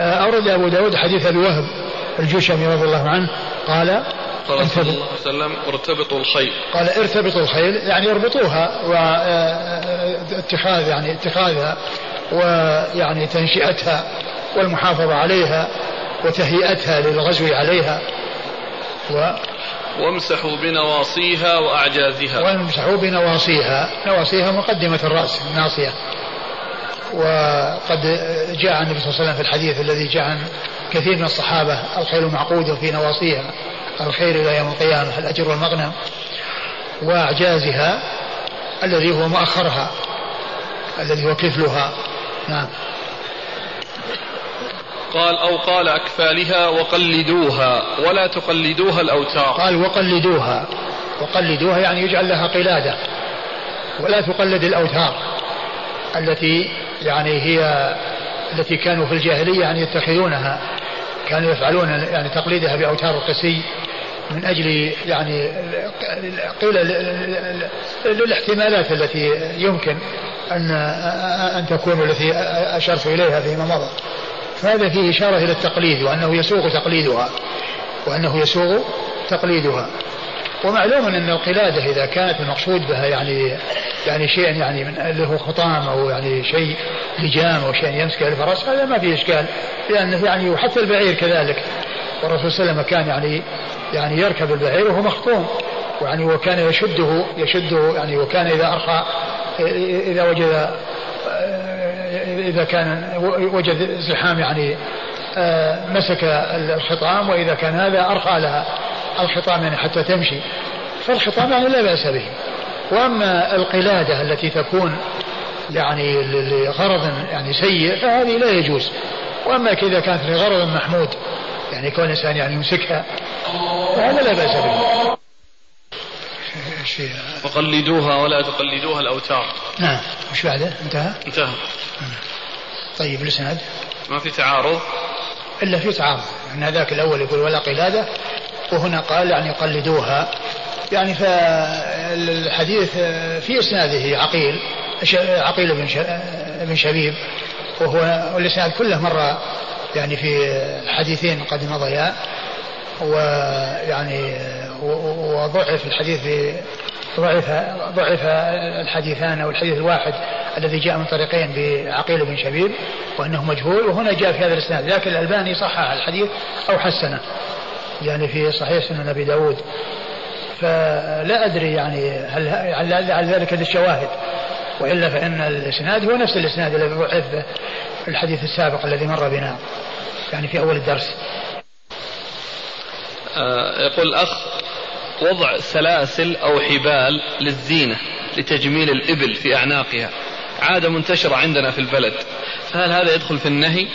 آه، أورد أبو داود حديث أبي وهب الجشمي رضي الله عنه قال قال صلى الله عليه وسلم ارتبطوا الخيل. قال ارتبطوا الخيل يعني اربطوها واتخاذ يعني اتخاذها ويعني تنشئتها والمحافظة عليها وتهيئتها للغزو عليها و وامسحوا بنواصيها وأعجازها. وامسحوا بنواصيها. نواصيها مقدمة الرأس الناصية وقد جاء عن النبي صلى الله عليه وسلم في الحديث الذي جاء عن كثير من الصحابة الخيل معقود في نواصيها. الخير إلى يوم القيامة الأجر والمغنم وأعجازها الذي هو مؤخرها الذي هو كفلها. نعم. قال أو قال أكفالها وقلدوها ولا تقلدوها الأوتار. قال وقلدوها. وقلدوها يعني يجعل لها قلادة. ولا تقلد الأوتار التي يعني هي التي كانوا في الجاهلية يعني يتخذونها. كانوا يفعلون يعني تقليدها بأوتار القسي من أجل يعني قيل للاحتمالات التي يمكن أن أن تكون التي أشرت إليها فيما مضى. فهذا فيه إشارة إلى التقليد وأنه يسوغ تقليدها وأنه يسوغ تقليدها. ومعلوم أن القلادة إذا كانت المقصود بها يعني يعني شيء يعني من اللي هو خطام أو يعني شيء لجام أو شيء يمسك الفرس هذا ما فيه إشكال لأنه يعني وحتى البعير كذلك. والرسول صلى الله عليه وسلم كان يعني يعني يركب البعير وهو مخطوم يعني وكان يشده يشده يعني وكان إذا أرخى إذا وجد إذا كان وجد زحام يعني مسك الخطام وإذا كان هذا أرخى لها. الخطام يعني حتى تمشي. فالخطام يعني لا بأس به. وأما القلادة التي تكون يعني لغرض يعني سيء فهذه لا يجوز. وأما إذا كانت لغرض محمود يعني كون الإنسان يعني يمسكها فهذا لا بأس به. [LAUGHS] وقلدوها ولا تقلدوها الأوتار. نعم. وش بعده؟ انتهى؟ انتهى. طيب الإسناد؟ ما في تعارض؟ إلا في تعارض. أن هذاك الأول يقول ولا قلادة وهنا قال يعني قلدوها يعني فالحديث في إسناده عقيل عقيل بن بن شبيب وهو والإسناد كله مر يعني في حديثين قد مضيا. ويعني وضعف الحديث ضعف ضعف الحديثان أو الحديث الواحد الذي جاء من طريقين بعقيل بن شبيب وأنه مجهول وهنا جاء في هذا الإسناد. لكن الألباني صحح الحديث أو حسنه. يعني في صحيح سنن أبي داود فلا أدري يعني هل على ذلك الشواهد وإلا فإن الإسناد هو نفس الإسناد الذي ضعف الحديث السابق الذي مر بنا يعني في أول الدرس. آه يقول الاخ وضع سلاسل أو حبال للزينة لتجميل الإبل في أعناقها عاده منتشره عندنا في البلد فهل هذا يدخل في النهي؟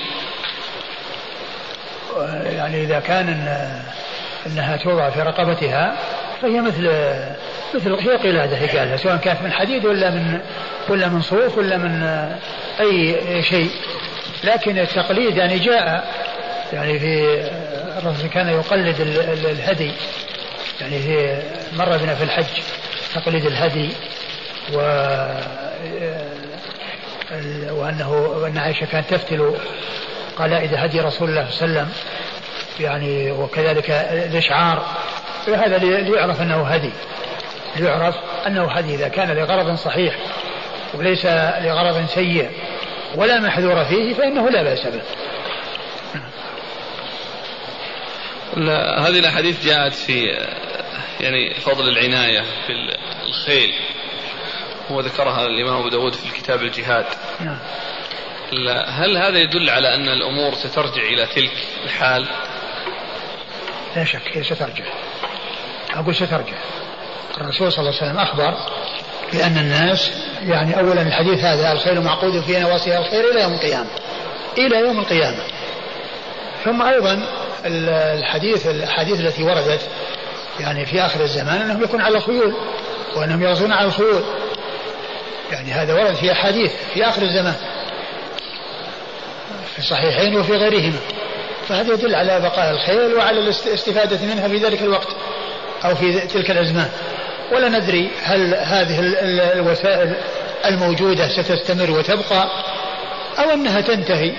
يعني إذا كان إن إنها توضع في رقبتها فهي مثل مثل هي قلاده قالها سواء كانت من حديد ولا من ولا من صوف ولا من أي شيء. لكن التقليد يعني جاء يعني في الرسول كان يقلد الهدي. يعني في مر بنا في الحج تقليد الهدي و وانه وأن عائشة كانت تفتل قلائد هدي رسول الله صلى الله عليه وسلم يعني وكذلك الإشعار هذا ليعرف أنه هدي ليعرف أنه هدي إذا كان لغرض صحيح وليس لغرض سيء ولا محذور فيه فإنه لا بأس به. لا هذه الأحاديث جاءت في يعني فضل العناية في الخيل وذكرها الإمام أبو داود في الكتاب الجهاد. نعم. هل هذا يدل على أن الأمور سترجع إلى تلك الحال؟ لا شك هي سترجع. أقول سترجع. الرسول صلى الله عليه وسلم أخبر بأن الناس يعني أولا الحديث هذا الخير معقود في نواصيها الخير إلى يوم القيامة. إلى يوم القيامة. ثم أيضا الحديث الأحاديث التي وردت يعني في آخر الزمان أنهم يكون على الخيول وأنهم يغزون على الخيول. يعني هذا ورد في أحاديث في آخر الزمان. في الصحيحين وفي غيرهما. فهذا يدل على بقاء الخيل وعلى الاستفادة منها في ذلك الوقت أو في تلك الأزمان. ولا ندري هل هذه الوسائل الموجودة ستستمر وتبقى أو أنها تنتهي.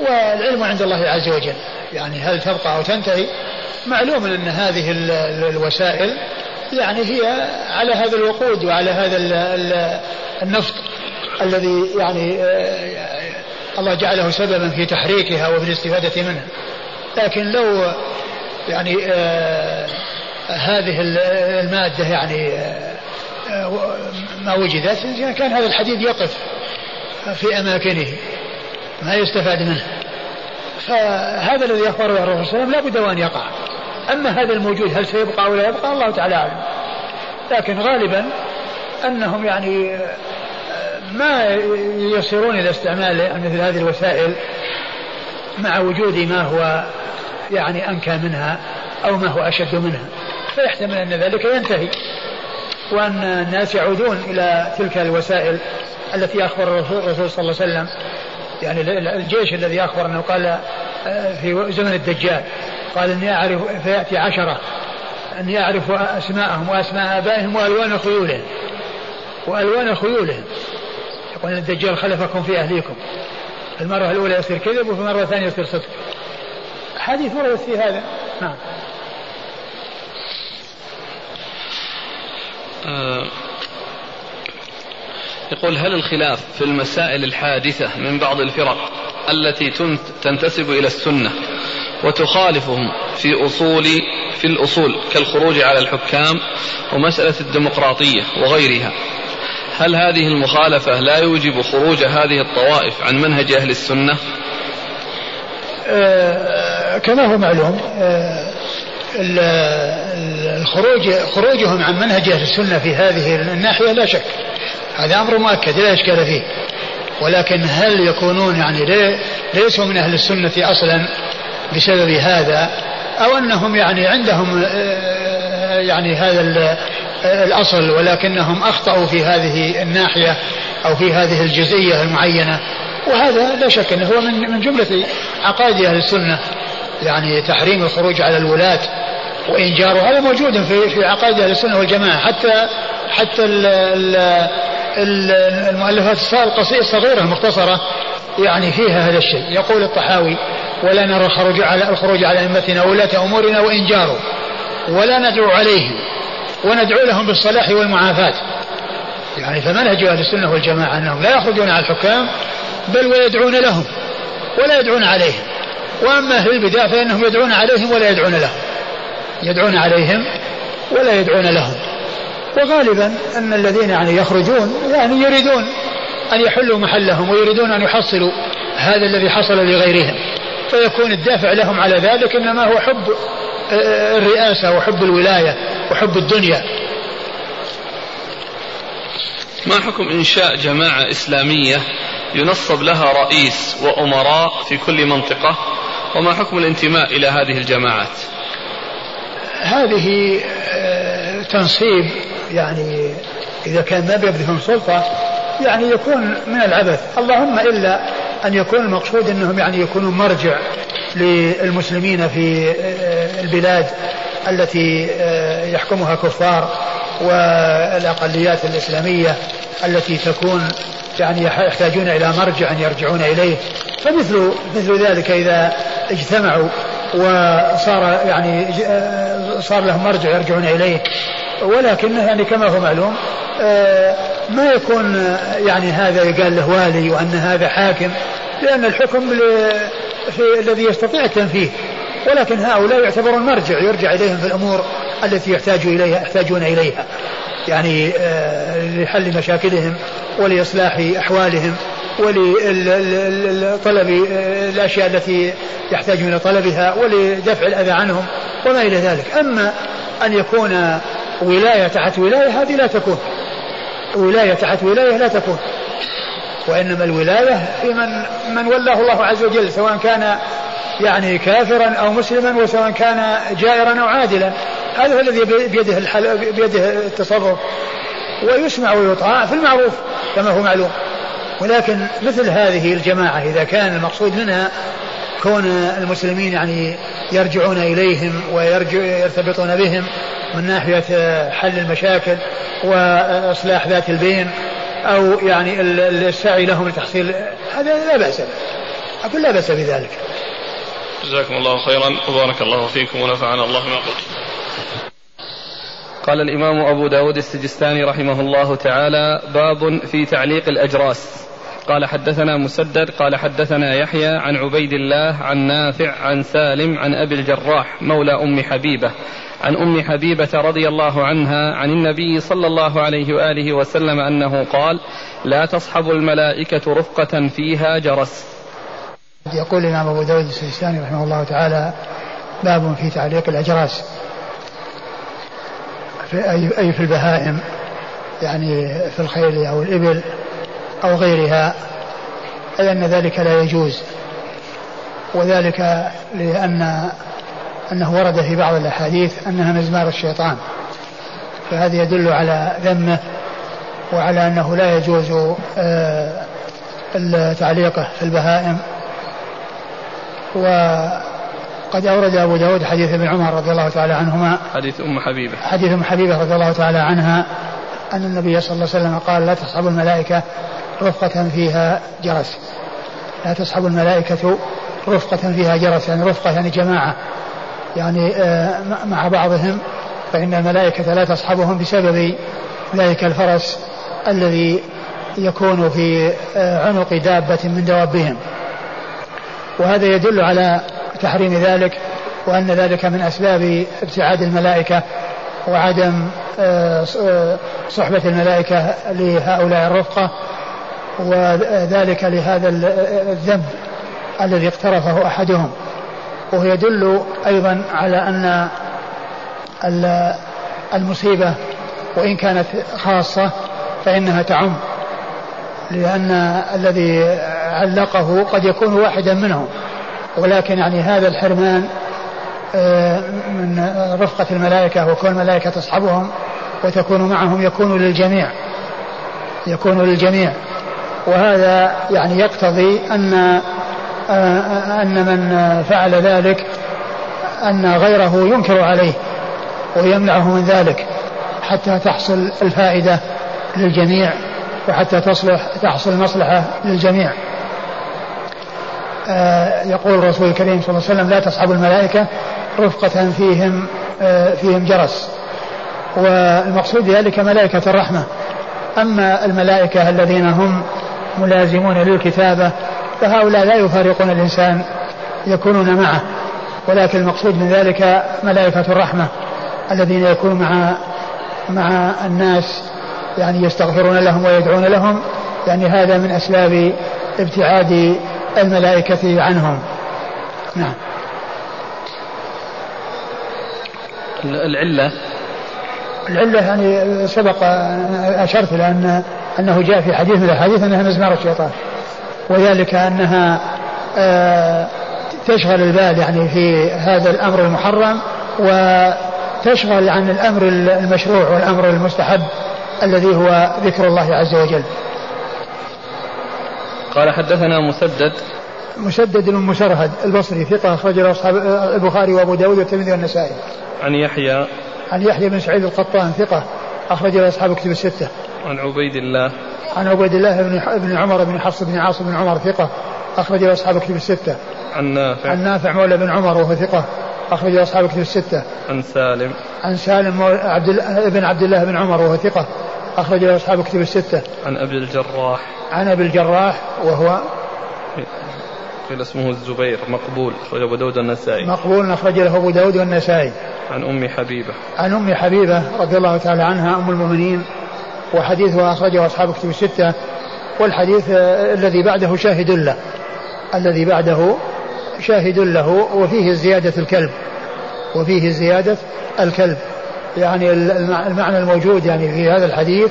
والعلم عند الله عز وجل. يعني هل تبقى أو تنتهي؟ معلوم أن هذه الوسائل يعني هي على هذا الوقود وعلى هذا النفط الذي يعني الله جعله سببا في تحريكها وفي الاستفادة منها. لكن لو يعني آه هذه المادة يعني آه, آه، ما وجدت كان هذا الحديد يقف في أماكنه ما يستفاد منه. فهذا الذي أخبره الرسول صلى الله عليه وسلم لا بد وأن يقع. أما هذا الموجود هل سيبقى أو لا يبقى؟ الله تعالى أعلم. لكن غالبا أنهم يعني ما يصيرون إلى استعمال مثل هذه الوسائل مع وجود ما هو يعني أنكى منها أو ما هو أشد منها. فيحتمل أن ذلك ينتهي وأن الناس يعودون إلى تلك الوسائل التي أخبر الرسول صلى الله عليه وسلم. يعني الجيش الذي أخبر أنه قال آه، في زمن الدجال قال إني أعرف فيأتي عشرة. أني أعرف أسماءهم وأسماء آبائهم وألوان خيولهم. وألوان خيولهم. وأن الدجال خلفكم في أهليكم. المرة الأولى يصير كذب وفي المرة الثانية يصير صدق. حديث وردت في هذا. نعم. آه يقول هل الخلاف في المسائل الحادثة من بعض الفرق التي تنتسب إلى السنة وتخالفهم في أصول في الأصول كالخروج على الحكام ومسألة الديمقراطية وغيرها؟ هل هذه المخالفة لا يوجب خروج هذه الطوائف عن منهج أهل السنة؟ آه كما هو معلوم آه الخروج خروجهم عن منهج أهل السنة في هذه الناحية لا شك هذا أمر مؤكد لا إشكال فيه. ولكن هل يكونون يعني ليسوا من أهل السنة أصلا بسبب هذا أو أنهم يعني عندهم آه، يعني هذا الأصل ولكنهم أخطأوا في هذه الناحية أو في هذه الجزئية المعينة. وهذا لا شك أنه هو من من جملة عقائد أهل السنة يعني تحريم الخروج على الولاة وإنجاره هذا موجود في في عقائد أهل السنة والجماعة. حتى حتى ال ال المؤلفات الصغيرة المختصرة يعني فيها هذا الشيء. يقول الطحاوي ولا نرى الخروج على الخروج على أئمتنا وولاة أمورنا وإنجاره. ولا ندعو عليهم وندعو لهم بالصلاح والمعافاة. يعني فمنهج أهل السنة والجماعة أنهم لا يخرجون على الحكام بل ويدعون لهم ولا يدعون عليهم. وأما أهل البدع فإنهم يدعون عليهم ولا يدعون لهم. يدعون عليهم ولا يدعون لهم. وغالبا أن الذين يعني يخرجون يعني يريدون أن يحلوا محلهم ويريدون أن يحصلوا هذا الذي حصل لغيرهم. فيكون الدافع لهم على ذلك إنما هو حب الرئاسة وحب الولاية وحب الدنيا. ما حكم إنشاء جماعة إسلامية ينصب لها رئيس وأمراء في كل منطقة؟ وما حكم الانتماء إلى هذه الجماعات؟ هذه آه، تنصيب يعني إذا كان ما بيبذلهم سلطة يعني يكون من العبث. اللهم إلا أن يكون المقصود أنهم يعني يكونوا مرجع. للمسلمين في آه، البلاد التي آه، يحكمها كفار والأقليات الإسلامية التي تكون يعني يحتاجون إلى مرجع يرجعون إليه. فمثل مثل ذلك إذا اجتمعوا وصار يعني آه، صار لهم مرجع يرجعون إليه. ولكن يعني كما هو معلوم ما يكون يعني هذا يقال له والي وأن هذا حاكم لأن الحكم في الذي يستطيع التنفيذ ولكن هؤلاء يعتبرون مرجع يرجع إليهم في الأمور التي يحتاج إليها يحتاجون إليها. يعني آه، لحل مشاكلهم ولإصلاح أحوالهم ولطلب آه، الأشياء التي يحتاجون إلى طلبها ولدفع الأذى عنهم وما إلى ذلك. أما أن يكون ولاية تحت ولاية هذه لا تكون. ولاية تحت ولاية لا تكون. وإنما الولاية في من من ولاه الله عز وجل سواء كان يعني كافرا أو مسلما وسواء كان جائرا أو عادلا. هذا هو الذي بيده الحل... بيده التصرف. ويسمع ويطاع في المعروف كما هو معلوم. ولكن مثل هذه الجماعة إذا كان المقصود منها كون المسلمين يعني يرجعون إليهم ويرتبطون بهم من ناحية حل المشاكل وإصلاح ذات البين. أو يعني السعي لهم لتحصيل هذا لا بأس به. أقول لا بأس بذلك. جزاكم الله خيرا. وبارك الله فيكم ونفعنا الله ما قلت. قال الإمام أبو داود السجستاني رحمه الله تعالى باب في تعليق الأجراس. قال حدثنا مسدد قال حدثنا يحيى عن عبيد الله عن نافع عن سالم عن أبي الجراح مولى أم حبيبة. عن أم حبيبة رضي الله عنها عن النبي صلى الله عليه وآله وسلم أنه قال لا تصحب الملائكة رفقة فيها جرس. يقول الإمام أبو داود السجستاني رحمه الله تعالى باب في تعليق الأجراس. في أي في البهائم يعني في الخيل أو الإبل أو غيرها أي أن ذلك لا يجوز. وذلك لأن أنه ورد في بعض الأحاديث أنها مزمار الشيطان. فهذا يدل على ذمه وعلى أنه لا يجوز آه، تعليقه في البهائم. وقد أورد أبو داود حديث ابن عمر رضي الله تعالى عنهما. حديث أم حبيبة. حديث أم حبيبة رضي الله تعالى عنها أن النبي صلى الله عليه وسلم قال لا تصحب الملائكة رفقة فيها جرس. لا تصحب الملائكة رفقة فيها جرس يعني رفقة يعني جماعة. يعني آه، مع بعضهم فإن الملائكة لا تصحبهم بسبب ذلك الفرس الذي يكون في آه، عنق دابة من دوابهم. وهذا يدل على تحريم ذلك وأن ذلك من أسباب ابتعاد الملائكة وعدم آه، صحبة الملائكة لهؤلاء الرفقة. وذلك لهذا الذنب الذي اقترفه أحدهم. وهو يدل أيضا على أن المصيبة وإن كانت خاصة فإنها تعم لأن الذي علقه قد يكون واحدا منهم. ولكن يعني هذا الحرمان آه، من رفقة الملائكة وكون الملائكة تصحبهم وتكون معهم يكون للجميع يكون للجميع. وهذا يعني يقتضي أن آه، أن من فعل ذلك أن غيره ينكر عليه ويمنعه من ذلك حتى تحصل الفائدة للجميع وحتى تصلح تحصل المصلحة للجميع. آه، يقول الرسول الكريم صلى الله عليه وسلم لا تصحب الملائكة رفقة فيهم آه، فيهم جرس. والمقصود ذلك ملائكة الرحمة. أما الملائكة الذين هم ملازمون للكتابة فهؤلاء لا يفارقون الإنسان يكونون معه. ولكن المقصود من ذلك ملائكة الرحمة الذين يكونون مع مع الناس يعني يستغفرون لهم ويدعون لهم يعني هذا من أسباب ابتعاد الملائكة عنهم. نعم. العلة العلة يعني سبق أشرت إلى أن أنه جاء في حديث من الأحاديث أنها مزمار الشيطان. وذلك أنها آه، تشغل البال يعني في هذا الأمر المحرم وتشغل عن الأمر المشروع والأمر المستحب الذي هو ذكر الله عز وجل. قال حدثنا مسدد. مسدد بن مسرهد البصري ثقة أخرج له أصحاب البخاري وأبو داود والترمذي والنسائي. عن يحيى عن يحيى بن سعيد القطان ثقة أخرج له أصحاب كتب الستة. عن عبيد الله عن عبيد الله بن بن عمر بن حفص بن عاصم بن عمر ثقة أخرج له أصحاب كتب الستة. عن نافع عن نافع مولى بن عمر وهو ثقة أخرج له أصحاب كتب الستة. عن سالم عن سالم عبد بن عبد الله بن عمر وهو ثقة أخرج له أصحاب كتب الستة. عن أبي الجراح عن أبي الجراح وهو قيل اسمه الزبير مقبول أخرج أبو داود والنسائي. مقبول أخرج له أبو داود والنسائي. عن أم حبيبة. عن أم حبيبة رضي الله تعالى عنها أم المؤمنين وحديثها أخرجه أصحاب كتب الستة والحديث الذي بعده شاهد له. الذي بعده شاهد له وفيه زيادة الكلب. وفيه زيادة الكلب. يعني المعنى الموجود يعني في هذا الحديث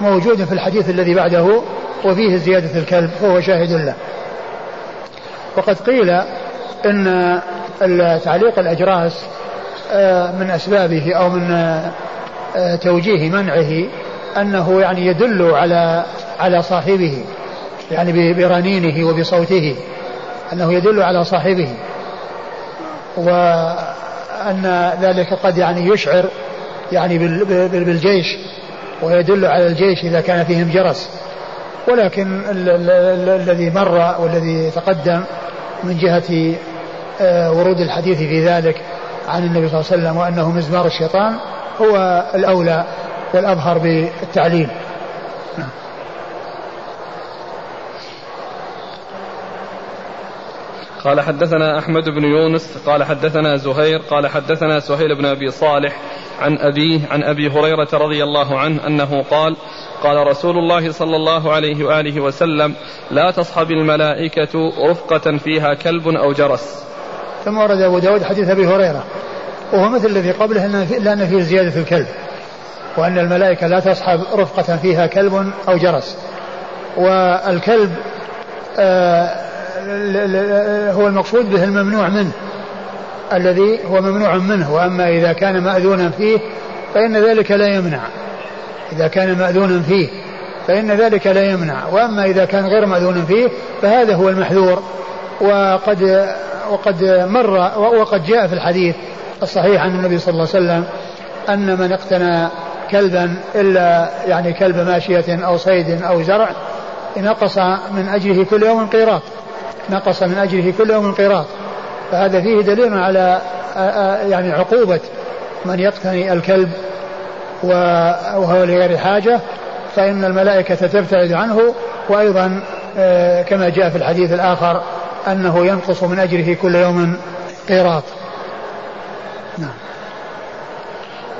موجود في الحديث الذي بعده وفيه زيادة الكلب فهو شاهد له. وقد قيل إن تعليق الأجراس آه، من أسبابه أو من آه، توجيه منعه أنه يعني يدل على على صاحبه يعني برنينه وبصوته أنه يدل على صاحبه. وأن ذلك قد يعني يشعر يعني بالجيش ويدل على الجيش إذا كان فيهم جرس. ولكن الذي مر والذي تقدم من جهة آه، ورود الحديث في ذلك عن النبي صلى الله عليه وسلم وأنه مزمار الشيطان هو الأولى والأظهر بالتعليل قال حدثنا أحمد بن يونس قال حدثنا زهير قال حدثنا سهيل بن أبي صالح عن أبيه عن أبي هريرة رضي الله عنه أنه قال قال رسول الله صلى الله عليه وآله وسلم لا تصحب الملائكة رفقة فيها كلب أو جرس. ثم ورد أبو داود حديث أبي هريرة. وهو مثل الذي قبله إلا أن فيه زيادة الكلب. وأن الملائكة لا تصحب رفقة فيها كلب أو جرس. والكلب آه، هو المقصود به الممنوع منه. الذي هو ممنوع منه وأما إذا كان مأذونا فيه فإن ذلك لا يمنع. إذا كان مأذونا فيه فإن ذلك لا يمنع. وأما إذا كان غير مأذون فيه فهذا هو المحذور. وقد وقد مر وقد جاء في الحديث الصحيح عن النبي صلى الله عليه وسلم أن من اقتنى كلبا إلا يعني كلب ماشية أو صيد أو زرع نقص من أجره كل يوم قيراط. نقص من أجره كل يوم قيراط. فهذا فيه دليل على يعني عقوبة من يقتني الكلب وهو لغير حاجة فإن الملائكة تبتعد عنه وأيضا آه، كما جاء في الحديث الآخر أنه ينقص من أجره كل يوم قيراط. نعم.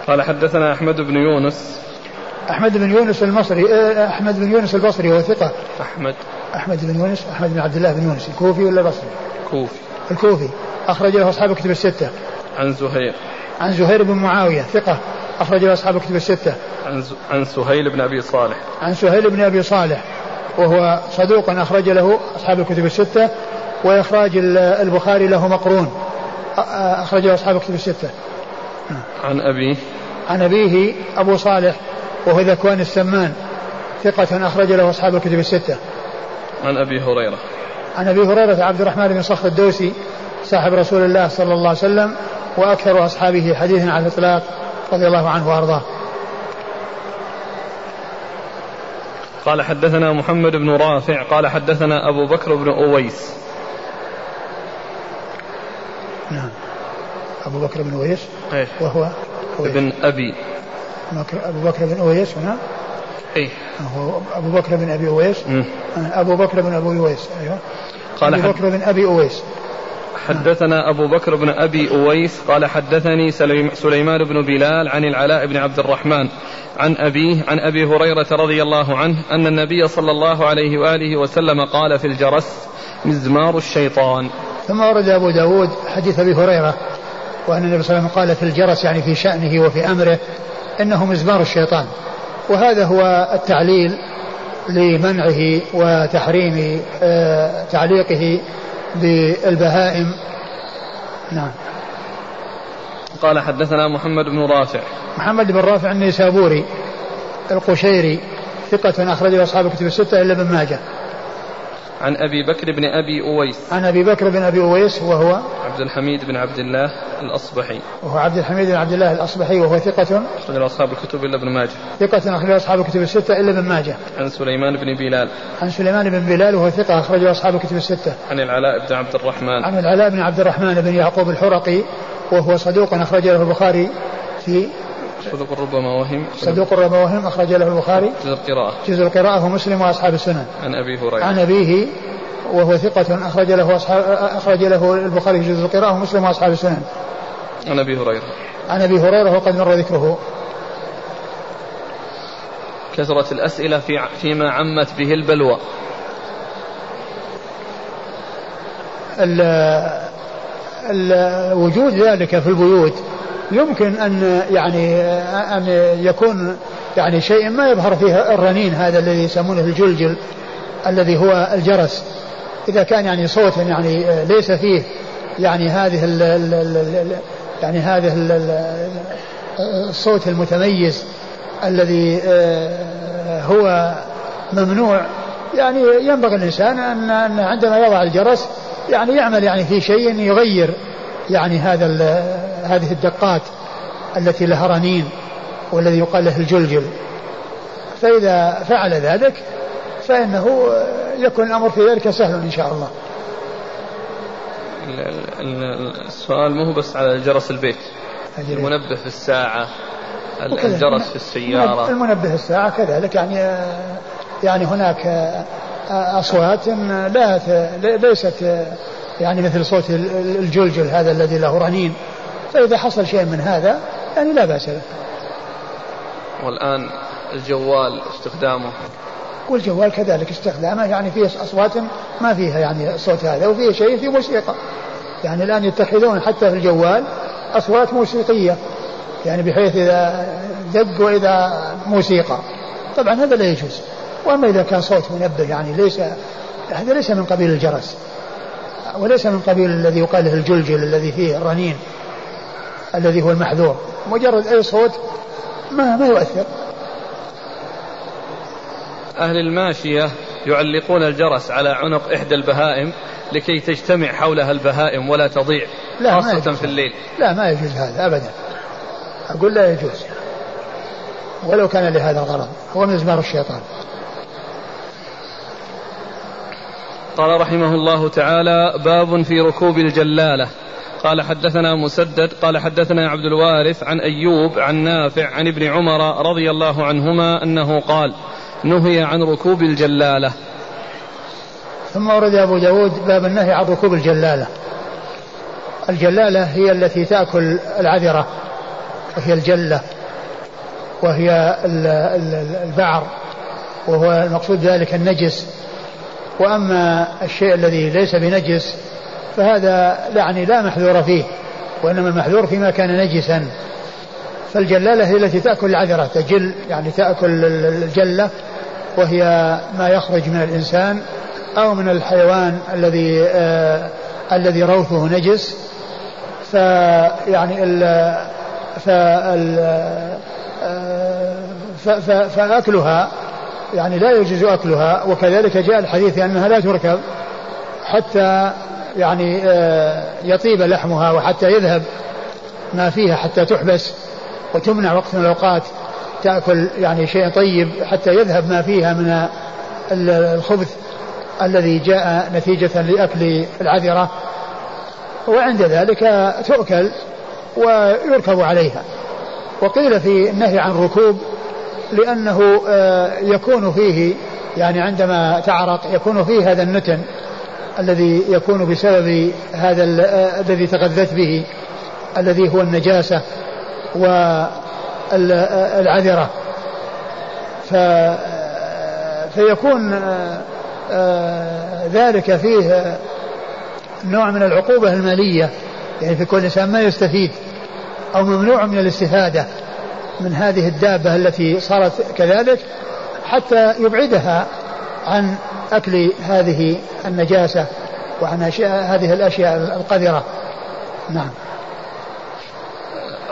قال حدثنا أحمد بن يونس. أحمد بن يونس المصري آه، أحمد بن يونس البصري هو ثقة. أحمد. أحمد بن يونس أحمد بن عبد الله بن يونس الكوفي ولا البصري؟ الكوفي الكوفي أخرج له أصحاب كتب الستة عن زهير عن زهير بن معاوية ثقة أخرج له أصحاب كتب الستة. عن عن سهيل بن أبي صالح. عن سهيل بن أبي صالح وهو صدوق أخرج له أصحاب الكتب الستة وإخراج البخاري له مقرون أخرج له أصحاب الكتب الستة. عن أبيه عن أبيه أبو صالح وهو ذكوان السمان ثقة أخرج له أصحاب الكتب الستة. عن أبي هريرة عن أبي هريرة عبد الرحمن بن صخر الدوسي صاحب رسول الله صلى الله عليه وسلم وأكثر أصحابه حديثا على الإطلاق رضي الله عنه وأرضاه. قال حدثنا محمد بن رافع قال حدثنا أبو بكر بن أويس. نعم. أبو بكر بن أويس إيه. وهو أويس. ابن أبي. أبو بكر بن أويس هنا إيه. هو أبو بكر بن أبي أويس. أبو بكر بن أبي أويس أيوه. قال أبو بكر بن أبي أويس. حدثنا أبو بكر بن أبي أويس قال حدثني سليمان بن بلال عن العلاء بن عبد الرحمن عن أبيه عن أبي هريرة رضي الله عنه أن النبي صلى الله عليه وآله وسلم قال في الجرس مزمار الشيطان. ثم ورد أبو داود حديث أبي هريرة وأن النبي صلى الله عليه وسلم قال في الجرس يعني في شأنه وفي أمره إنه مزمار الشيطان. وهذا هو التعليل لمنعه وتحريم آه، تعليقه بالبهائم. نعم. قال حدثنا محمد بن رافع. محمد بن رافع النيسابوري القشيري ثقة أخرجه أصحاب الكتب الستة إلا ابن ماجه. عن أبي بكر بن أبي أويس. عن أبي بكر بن أبي أويس وهو عبد الحميد بن عبد الله الأصبحي. وهو عبد الحميد بن عبد الله الأصبحي وهو ثقة أخرج أصحاب الكتب إلا ابن ماجه. ثقة أخرج أصحاب الكتب الستة إلا ابن ماجه. عن سليمان بن بلال. عن سليمان بن بلال وهو ثقة أخرج أصحاب الكتب الستة. عن العلاء بن عبد الرحمن. عن العلاء بن عبد الرحمن بن يعقوب الحرقي وهو صدوق أخرج له البخاري في صدوق ربما وهم صدوق ربما وهم أخرج له البخاري جزء القراءة جزء القراءة ومسلم وأصحاب السنن عن أبي هريرة عن أبيه وهو ثقة أخرج له أصحاب أخرج له البخاري في جزء القراءة ومسلم وأصحاب السنن. عن أبي هريرة. عن أبي هريرة وقد مر ذكره. كثرة الأسئلة في فيما عمت به البلوى. وجود ذلك في البيوت يمكن أن يعني أن يكون يعني شيء ما يظهر فيه الرنين هذا الذي يسمونه الجلجل الذي هو الجرس. إذا كان يعني صوت يعني ليس فيه يعني هذه ال ال يعني هذه الصوت المتميز الذي آه، هو ممنوع. يعني ينبغي الإنسان أن عندما يضع الجرس يعني يعمل يعني في شيء يغير. يعني هذا هذه الدقات التي لها رنين والذي يقال له الجلجل. فإذا فعل ذلك فإنه يكون الأمر في ذلك سهل إن شاء الله. السؤال مو بس على جرس البيت. المنبه في الساعة الجرس في السيارة. المنبه في الساعة كذلك. يعني يعني هناك أصوات لا ليست يعني مثل صوت الجلجل هذا الذي له رنين. فإذا حصل شيء من هذا يعني لا بأس به. والآن الجوال استخدامه. والجوال كذلك استخدامه يعني فيه أصوات ما فيها يعني الصوت هذا وفيه شيء فيه موسيقى. يعني الآن يتخذون حتى في الجوال أصوات موسيقية يعني بحيث إذا دق وإذا موسيقى. طبعا هذا لا يجوز. وأما إذا كان صوت منبه يعني ليس هذا ليس من قبيل الجرس. وليس من قبيل الذي يقال له الجلجل الذي فيه الرنين الذي هو المحذور. مجرد أي صوت ما ما يؤثر. أهل الماشية يعلقون الجرس على عنق إحدى البهائم لكي تجتمع حولها البهائم ولا تضيع لا خاصة في الليل. لا ما يجوز هذا أبدا. أقول لا يجوز. ولو كان لهذا الغرض هو مزمار الشيطان. قال رحمه الله تعالى باب في ركوب الجلالة. قال حدثنا مسدد قال حدثنا عبد الوارث عن أيوب عن نافع عن ابن عمر رضي الله عنهما أنه قال نهي عن ركوب الجلالة. ثم ورد أبو داود باب النهي عن ركوب الجلالة. الجلالة هي التي تأكل العذرة وهي الجلة وهي البعر وهو المقصود ذلك النجس. وأما الشيء الذي ليس بنجس فهذا يعني لا محذور فيه وإنما المحذور فيما كان نجسا. فالجلالة هي التي تأكل العذرة تجل يعني تأكل الجلة وهي ما يخرج من الإنسان أو من الحيوان الذي آه الذي روثه نجس. فيعني ال فال آه، فأكلها يعني لا يجوز أكلها وكذلك جاء الحديث أنها لا تركب حتى يعني آه، يطيب لحمها وحتى يذهب ما فيها حتى تحبس وتمنع وقت من الأوقات تأكل يعني شيء طيب حتى يذهب ما فيها من الخبث الذي جاء نتيجة لأكل العذرة. وعند ذلك تؤكل ويركب عليها. وقيل في النهي عن الركوب لأنه آه، يكون فيه يعني عندما تعرق يكون فيه هذا النتن الذي يكون بسبب هذا آه، الذي تغذت به الذي هو النجاسة والعذرة فيكون آه، ذلك فيه نوع من العقوبة المالية يعني في كل إنسان ما يستفيد أو ممنوع من الاستفادة. من هذه الدابة التي صارت كذلك حتى يبعدها عن أكل هذه النجاسة وعن أشياء هذه الأشياء القذرة. نعم.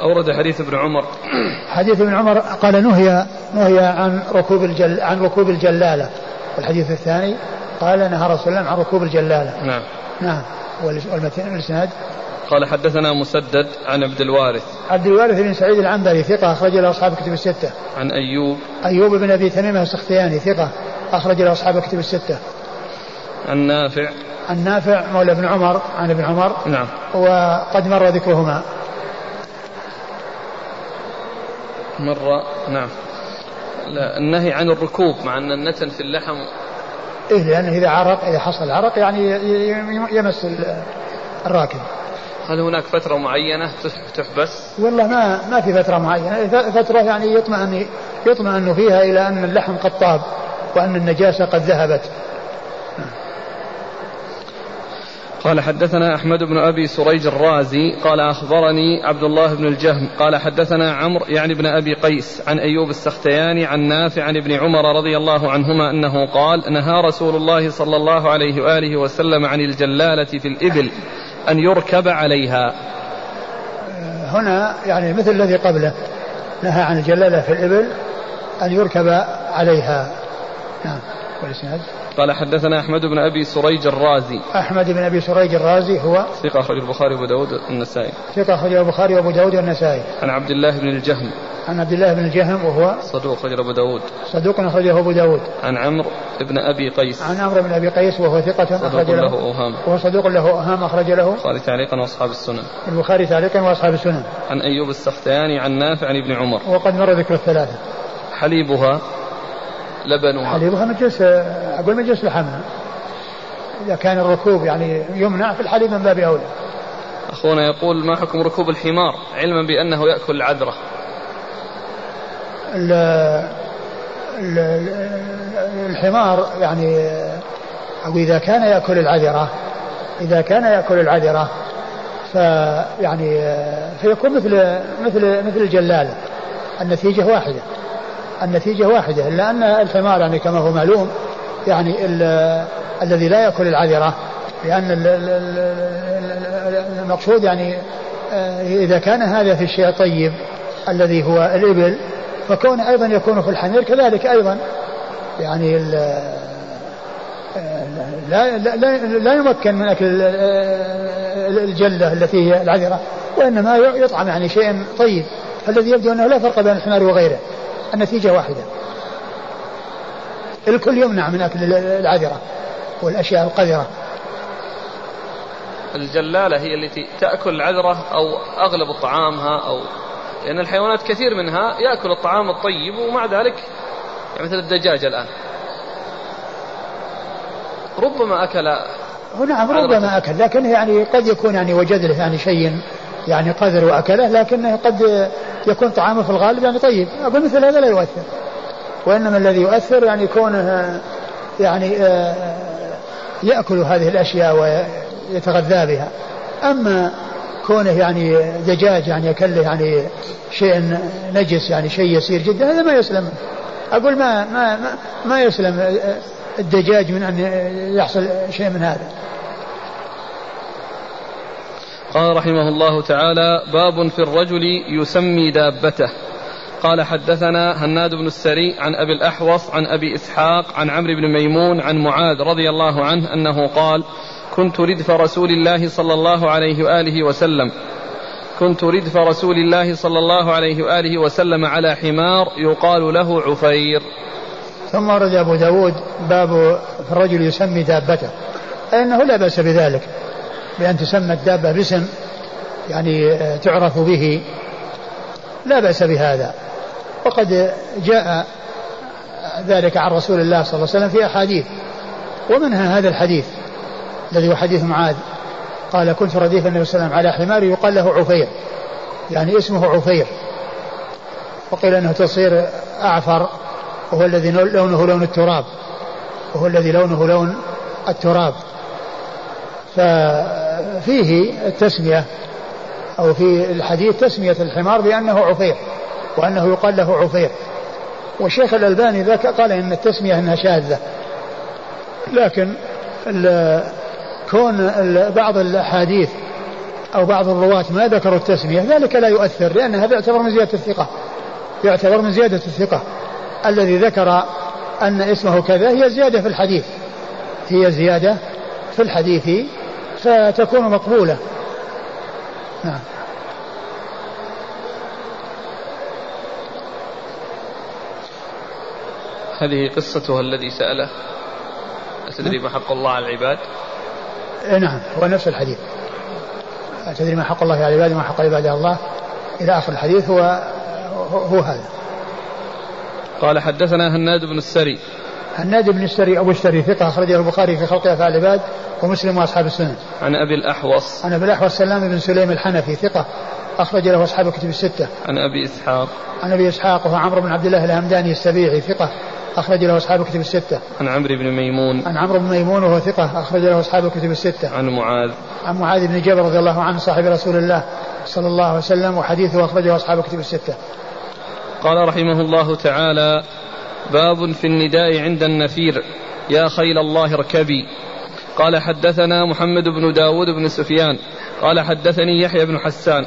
أورد حديث ابن عمر. حديث ابن عمر قال نهي نهي عن ركوب الجل عن ركوب الجلالة. والحديث الثاني قال نهى رسول الله عن ركوب الجلالة. نعم. نعم. والإسناد قال حدثنا مسدد عن عبد الوارث. عبد الوارث بن سعيد العنبري ثقة أخرج له أصحاب الكتب الستة. عن أيوب. أيوب بن أبي تميمة السختياني ثقة أخرج له أصحاب الكتب الستة. عن نافع. عن نافع مولى ابن عمر عن ابن عمر. نعم. وقد مر ذكرهما. مر نعم. لا النهي عن الركوب مع أن النتن في اللحم. إيه لأنه إذا عرق إذا حصل عرق يعني يمس الراكب. هل هناك فترة معينة تحبس؟ والله ما ما في فترة معينة، فترة يعني يطمئن يطمئن فيها إلى أن اللحم قد طاب وأن النجاسة قد ذهبت. قال حدثنا أحمد بن أبي سريج الرازي قال أخبرني عبد الله بن الجهم قال حدثنا عمرو يعني بن أبي قيس عن أيوب السختياني عن نافع عن ابن عمر رضي الله عنهما أنه قال نهى رسول الله صلى الله عليه وآله وسلم عن الجلالة في الإبل أن يركب عليها. هنا يعني مثل الذي قبله. نهى عن الجلالة في الإبل أن يركب عليها. نعم. والإسناد قال حدثنا أحمد بن أبي سريج الرازي. أحمد بن أبي سريج الرازي هو ثقة أخرج البخاري وأبو داود والنسائي. ثقة أخرج البخاري وأبو داود والنسائي. عن عبد الله بن الجهم. عن عبد الله بن الجهم وهو صدوق أخرج أبو داود. صدوق أخرجه أبو داود. عن عمرو بن أبي قيس. عن عمرو بن أبي قيس وهو ثقة أخرج له, له أوهام. وهو صدوق له أوهام أخرج له. البخاري تعليقا وأصحاب السنن. البخاري تعليقا وأصحاب السنن. عن أيوب السختياني عن نافع عن ابن عمر. وقد مر ذكر الثلاثة. حليبها لبنها حليبها مجلس أقول مجلس لحمها إذا كان الركوب يعني يمنع في الحليب من باب أولى. أخونا يقول ما حكم ركوب الحمار؟ علما بأنه يأكل العذرة. الحمار يعني أو إذا كان يأكل العذرة إذا كان يأكل العذرة فيعني فيكون مثل مثل مثل الجلالة النتيجة واحدة. النتيجة واحدة إلا أن الحمار يعني كما هو معلوم يعني الذي لا يأكل العذرة لأن المقصود يعني آه، إذا كان هذا في الشيء الطيب الذي هو الإبل فكون أيضا يكون في الحمير كذلك أيضا يعني آه، لا, لا, لا يمكن من أكل الجلة التي هي العذرة وإنما يطعم يعني شيء طيب فالذي يبدو أنه لا فرق بين الحمار وغيره. النتيجة واحدة. الكل يمنع من أكل العذرة والأشياء القذرة. الجلالة هي التي تأكل العذرة أو أغلب طعامها أو لأن الحيوانات كثير منها يأكل الطعام الطيب ومع ذلك يعني مثل الدجاج الآن. ربما أكل نعم ربما أكل لكن يعني قد يكون يعني وجد له يعني شيء يعني قذر وأكله لكنه قد يكون طعامه في الغالب يعني طيب. أقول مثل هذا لا يؤثر وإنما الذي يؤثر يعني كونه يعني آه، يأكل هذه الأشياء ويتغذى بها. أما كونه يعني دجاج يعني أكله يعني شيء نجس يعني شيء يسير جدا هذا ما يسلم. أقول ما ما ما, ما يسلم الدجاج من أن يحصل شيء من هذا. قال رحمه الله تعالى باب في الرجل يسمي دابته. قال حدثنا هناد بن السري عن أبي الأحوص عن أبي إسحاق عن عمرو بن ميمون عن معاذ رضي الله عنه أنه قال كنت ردف رسول الله صلى الله عليه وآله وسلم. كنت ردف رسول الله صلى الله عليه وآله وسلم على حمار يقال له عفير. ثم ورد أبو داود باب الرجل يسمي دابته. أنه لا بأس بذلك. بأن تسمى الدابة باسم يعني آه، تعرف به. لا بأس بهذا. وقد جاء ذلك عن رسول الله صلى الله عليه وسلم في أحاديث. ومنها هذا الحديث الذي هو حديث معاذ قال كنت رديف النبي صلى الله عليه وسلم على حمار يقال له عفير. يعني اسمه عفير. وقيل إنه تصير أعفر وهو الذي لونه لون التراب. وهو الذي لونه لون التراب. ففيه التسمية أو في الحديث تسمية الحمار بأنه عفير وأنه يقال له عفير. والشيخ الألباني ذاك قال إن التسمية أنها شاذة. لكن كون بعض الأحاديث أو بعض الرواة ما ذكروا التسمية ذلك لا يؤثر لأن هذا يعتبر من زيادة الثقة يعتبر من زيادة الثقة. الذي ذكر أن اسمه كذا هي زيادة في الحديث هي زيادة في الحديث فتكون مقبولة. نعم. هذه قصته الذي سأله. أتدري ما حق الله على العباد؟ إيه نعم هو نفس الحديث. أتدري ما حق الله على العباد وما حق العباد على الله؟ إلى آخر الحديث هو هو هذا. قال حدثنا هناد بن السري. هناد بن السري أبو السري ثقة أخرجه البخاري في خلق أفعال العباد ومسلم وأصحاب السنن. عن أبي الأحوص. عن أبي الأحوص سلام بن سليم الحنفي ثقة أخرج له أصحاب الكتب الستة. عن أبي إسحاق. عن أبي إسحاق وهو عمرو بن عبد الله الهمداني السبيعي ثقة أخرج له أصحاب الكتب الستة. عن عمرو بن ميمون. عن عمرو بن ميمون وهو ثقة أخرج له أصحاب الكتب الستة. عن معاذ. عن معاذ بن جبل رضي الله عنه صاحب رسول الله صلى الله عليه وسلم وحديثه أخرجه أصحاب الكتب الستة. قال رحمه الله تعالى باب في النداء عند النفير. يا خيل الله اركبي. قال حدثنا محمد بن داود بن سفيان. قال حدثني يحيى بن حسان.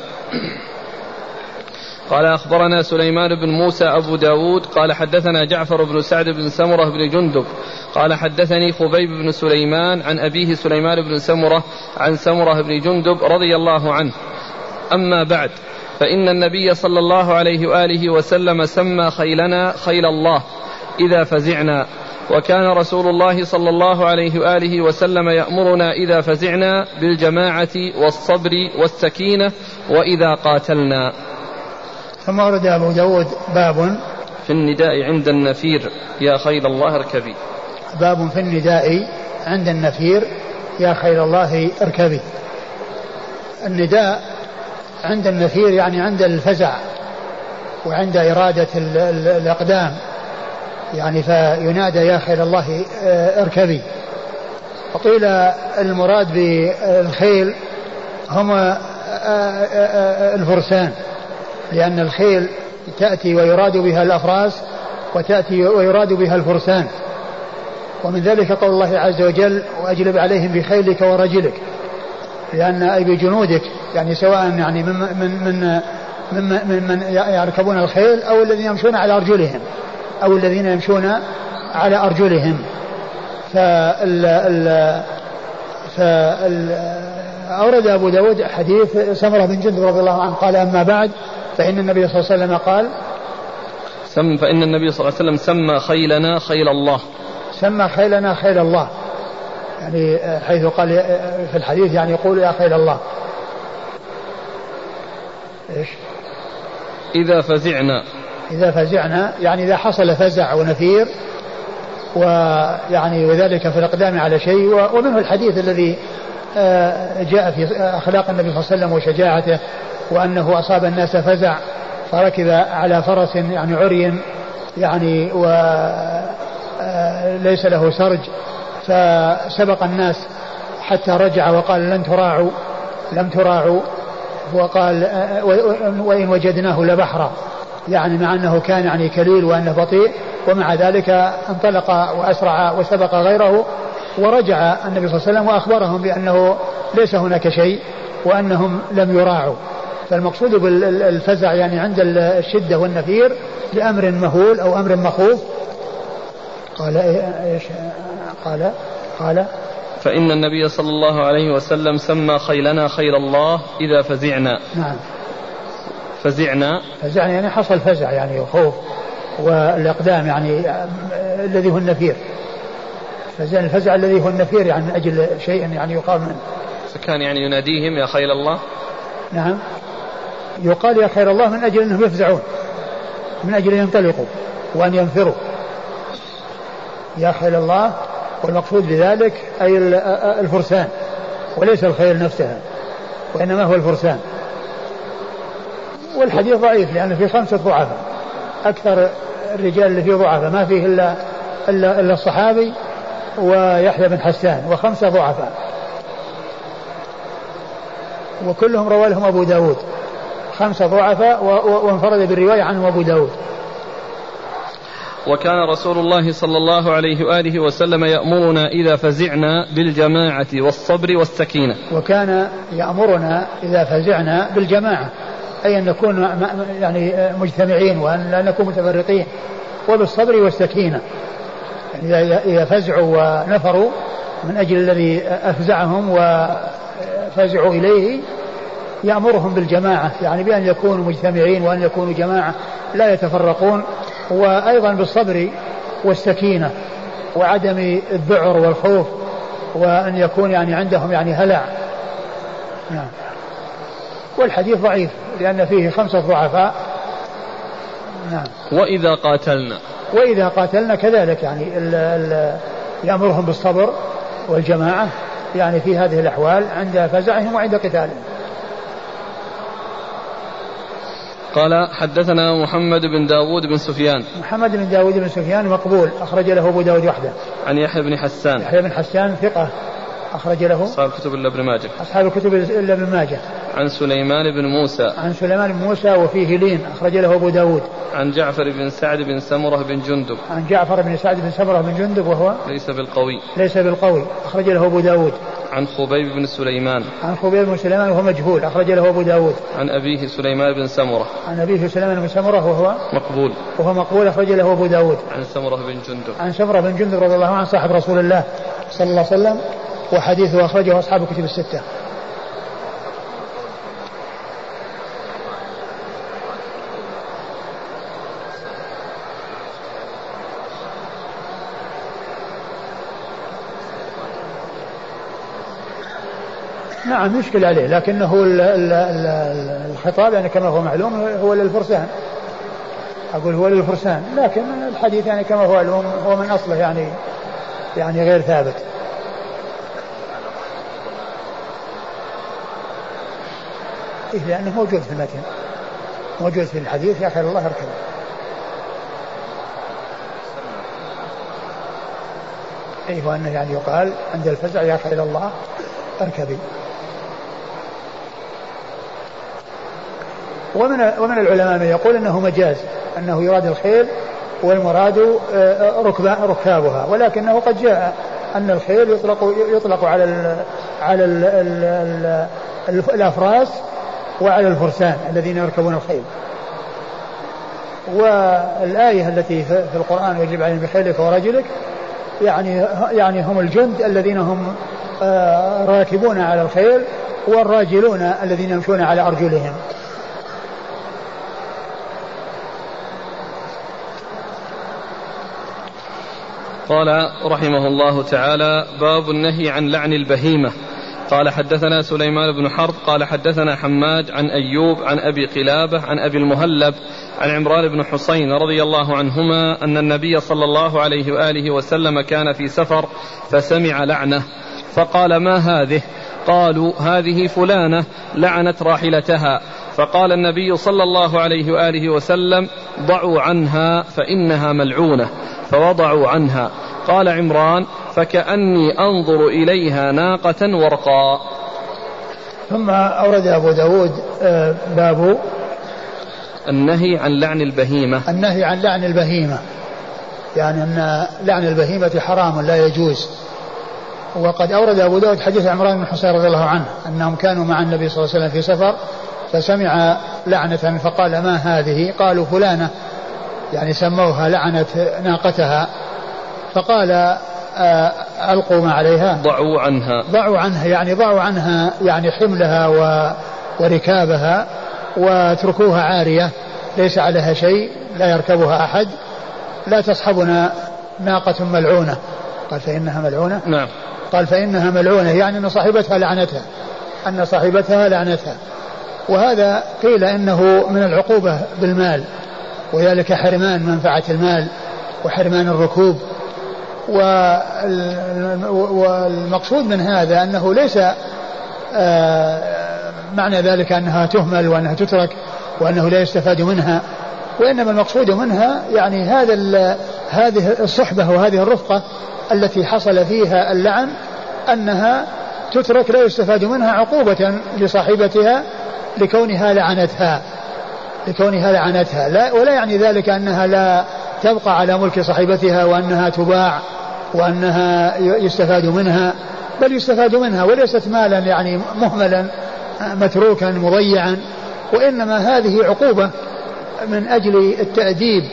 قال أخبرنا سليمان بن موسى أبو داود. قال حدثنا جعفر بن سعد بن سمرة بن جندب. قال حدثني خبيب بن سليمان عن أبيه سليمان بن سمرة عن سمرة بن جندب رضي الله عنه. أما بعد فإن النبي صلى الله عليه وآله وسلم سمى خيلنا خيل الله. إذا فزعنا. وكان رسول الله صلى الله عليه وآله وسلم يأمرنا إذا فزعنا بالجماعة والصبر والسكينة وإذا قاتلنا. ثم ورد أبو داود باب في النداء عند النفير. يا خيل الله اركبي. باب في النداء عند النفير. يا خيل الله اركبي. النداء عند النفير يعني عند الفزع وعند إرادة الأقدام. يعني فينادى يا خيل الله آه، اركبي. وقيل المراد بالخيل هم آه، آه، الفرسان لأن الخيل تأتي ويراد بها الأفراس وتأتي ويراد بها الفرسان. ومن ذلك قول الله عز وجل وأجلب عليهم بخيلك ورجلك. لأن أي بجنودك يعني سواء يعني من من من من, من, يركبون الخيل أو الذين يمشون على أرجلهم. أو الذين يمشون على أرجلهم. فال ال فال أورد أبو داود حديث سمرة بن جندب رضي الله عنه. قال أما بعد فإن النبي صلى الله عليه وسلم قال سم فإن النبي صلى الله عليه وسلم سمى خيلنا خيل الله. سمى خيلنا خيل الله. يعني حيث قال في الحديث يعني يقول يا خيل الله. إيش؟ إذا فزعنا. إذا فزعنا يعني إذا حصل فزع ونفير ويعني وذلك في الإقدام على شيء ومنه الحديث الذي آه، جاء في أخلاق النبي صلى الله عليه وسلم وشجاعته وأنه أصاب الناس فزع فركب على فرس يعني عري يعني وليس آه، له سرج فسبق الناس حتى رجع وقال لن تراعوا لم تراعوا وقال آه، وإن وجدناه لبحرا. يعني مع أنه كان يعني كليل وأنه بطيء ومع ذلك انطلق وأسرع وسبق غيره ورجع النبي صلى الله عليه وسلم وأخبرهم بأنه ليس هناك شيء وأنهم لم يراعوا. فالمقصود بالفزع يعني عند الشدة والنفير لأمر مهول أو أمر مخوف. قال إيش؟ قال قال فإن النبي صلى الله عليه وسلم سمى خيلنا خيل الله إذا فزعنا. نعم. فزعنا. فزعنا يعني حصل فزع يعني خوف والإقدام يعني الذي هو النفير. فزع الفزع الذي هو النفير يعني من أجل شيء يعني يقام منه. فكان يعني يناديهم يا خيل الله. نعم. يقال يا خير الله من أجل أنهم يفزعون من أجل أن ينطلقوا وأن ينفروا. يا خيل الله والمقصود بذلك أي الفرسان وليس الخيل نفسها وإنما هو الفرسان. والحديث ضعيف لأن فيه خمسة ضعفاء. أكثر الرجال اللي فيه ضعفاء ما فيه إلا إلا, إلا الصحابي ويحيى بن حسان وخمسة ضعفاء. وكلهم روى لهم أبو داود. خمسة ضعفاء وانفرد بالرواية عنهم أبو داود. وكان رسول الله صلى الله عليه وآله وسلم يأمرنا إذا فزعنا بالجماعة والصبر والسكينة. وكان يأمرنا إذا فزعنا بالجماعة. أي أن نكون يعني مجتمعين وأن لا نكون متفرقين. وبالصبر والسكينة. يعني إذا فزعوا ونفروا من أجل الذي أفزعهم وفزعوا إليه يأمرهم بالجماعة. يعني بأن يكونوا مجتمعين وأن يكونوا جماعة لا يتفرقون. وأيضا بالصبر والسكينة وعدم الذعر والخوف وأن يكون يعني عندهم يعني هلع. نعم. والحديث ضعيف لأن فيه خمسة ضعفاء. نعم. وإذا قاتلنا. وإذا قاتلنا كذلك يعني ال ال يأمرهم بالصبر والجماعة يعني في هذه الأحوال عند فزعهم وعند قتالهم. قال حدثنا محمد بن داود بن سفيان. محمد بن داود بن سفيان مقبول أخرج له أبو داود وحده. عن يحيى بن حسان. يحيى بن حسان ثقة. أخرج له أصحاب كتب إلا ابن ماجه. أصحاب الكتب إلا ابن ماجه. عن سليمان بن موسى. عن سليمان بن موسى وفيه لين أخرج له أبو داود. عن جعفر بن سعد بن سمرة بن جندب. عن جعفر بن سعد بن سمرة بن جندب وهو ليس بالقوي. ليس بالقوي. أخرج له أبو داود. عن خبيب بن سليمان. عن خبيب بن سليمان وهو مجهول. أخرج له أبو داود. عن أبيه سليمان بن سمرة. عن أبيه سليمان بن سمرة وهو مقبول. وهو مقبول. أخرج له أبو داود. عن سمرة بن جندب. عن سمرة بن جندب رضي الله عنه صاحب رسول الله صلى الله عليه وسلم. وحديثه أخرجه أصحاب الكتب الستة. نعم يشكل عليه لكنه الخطاب يعني كما هو معلوم هو للفرسان. أقول هو للفرسان لكن الحديث يعني كما هو معلوم هو من أصله يعني يعني غير ثابت. إيه لأنه موجود في المتن. موجود في الحديث يا خير الله اركب أي وأنه يعني يقال عند الفزع يا خير الله أركبي. ومن ومن العلماء من يقول إنه مجاز إنه يراد الخيل والمراد آه، ركبا ركابها. ولكنه قد جاء أن الخيل يطلق يطلق على ال على ال ال ال الأفراس وعلى الفرسان الذين يركبون الخيل. والآية التي في القرآن يجب عليهم بخيلك ورجلك يعني يعني هم الجند الذين هم آه، راكبون على الخيل والراجلون الذين يمشون على أرجلهم. قال رحمه الله تعالى باب النهي عن لعن البهيمة. قال حدثنا سليمان بن حرب قال حدثنا حماد عن أيوب عن أبي قلابة عن أبي المهلب عن عمران بن حسين رضي الله عنهما أن النبي صلى الله عليه وآله وسلم كان في سفر فسمع لعنة فقال ما هذه؟ قالوا هذه فلانة لعنت راحلتها فقال النبي صلى الله عليه وآله وسلم ضعوا عنها فإنها ملعونة فوضعوا عنها قال عمران فكأني أنظر إليها ناقة ورقاء ثم أورد أبو داود آه، باب النهي عن لعن البهيمة. النهي عن لعن البهيمة. يعني أن لعن البهيمة حرام لا يجوز. وقد أورد أبو داود حديث عمران بن حسين رضي الله عنه أنهم كانوا مع النبي صلى الله عليه وسلم في سفر فسمع لعنة فقال ما هذه؟ قالوا فلانة. يعني سموها لعنت ناقتها. فقال ألقوا ما عليها. ضعوا عنها. ضعوا عنها يعني ضعوا عنها يعني حملها و وركابها واتركوها عارية. ليس عليها شيء لا يركبها أحد. لا تصحبنا ناقة ملعونة. قال فإنها ملعونة؟ نعم. قال فإنها ملعونة يعني أن صاحبتها لعنتها. أن صاحبتها لعنتها. وهذا قيل إنه من العقوبة بالمال. وذلك حرمان منفعة المال وحرمان الركوب. والمقصود من هذا أنه ليس آه، معنى ذلك أنها تهمل وأنها تترك وأنه لا يستفاد منها وإنما المقصود منها يعني هذا هذه الصحبة وهذه الرفقة التي حصل فيها اللعن أنها تترك لا يستفاد منها عقوبة لصاحبتها لكونها لعنتها لكونها لعنتها. لا ولا يعني ذلك أنها لا تبقى على ملك صاحبتها وأنها تباع وأنها يستفاد منها بل يستفاد منها وليست مالا يعني مهملا متروكا مضيعا وإنما هذه عقوبة من أجل التأديب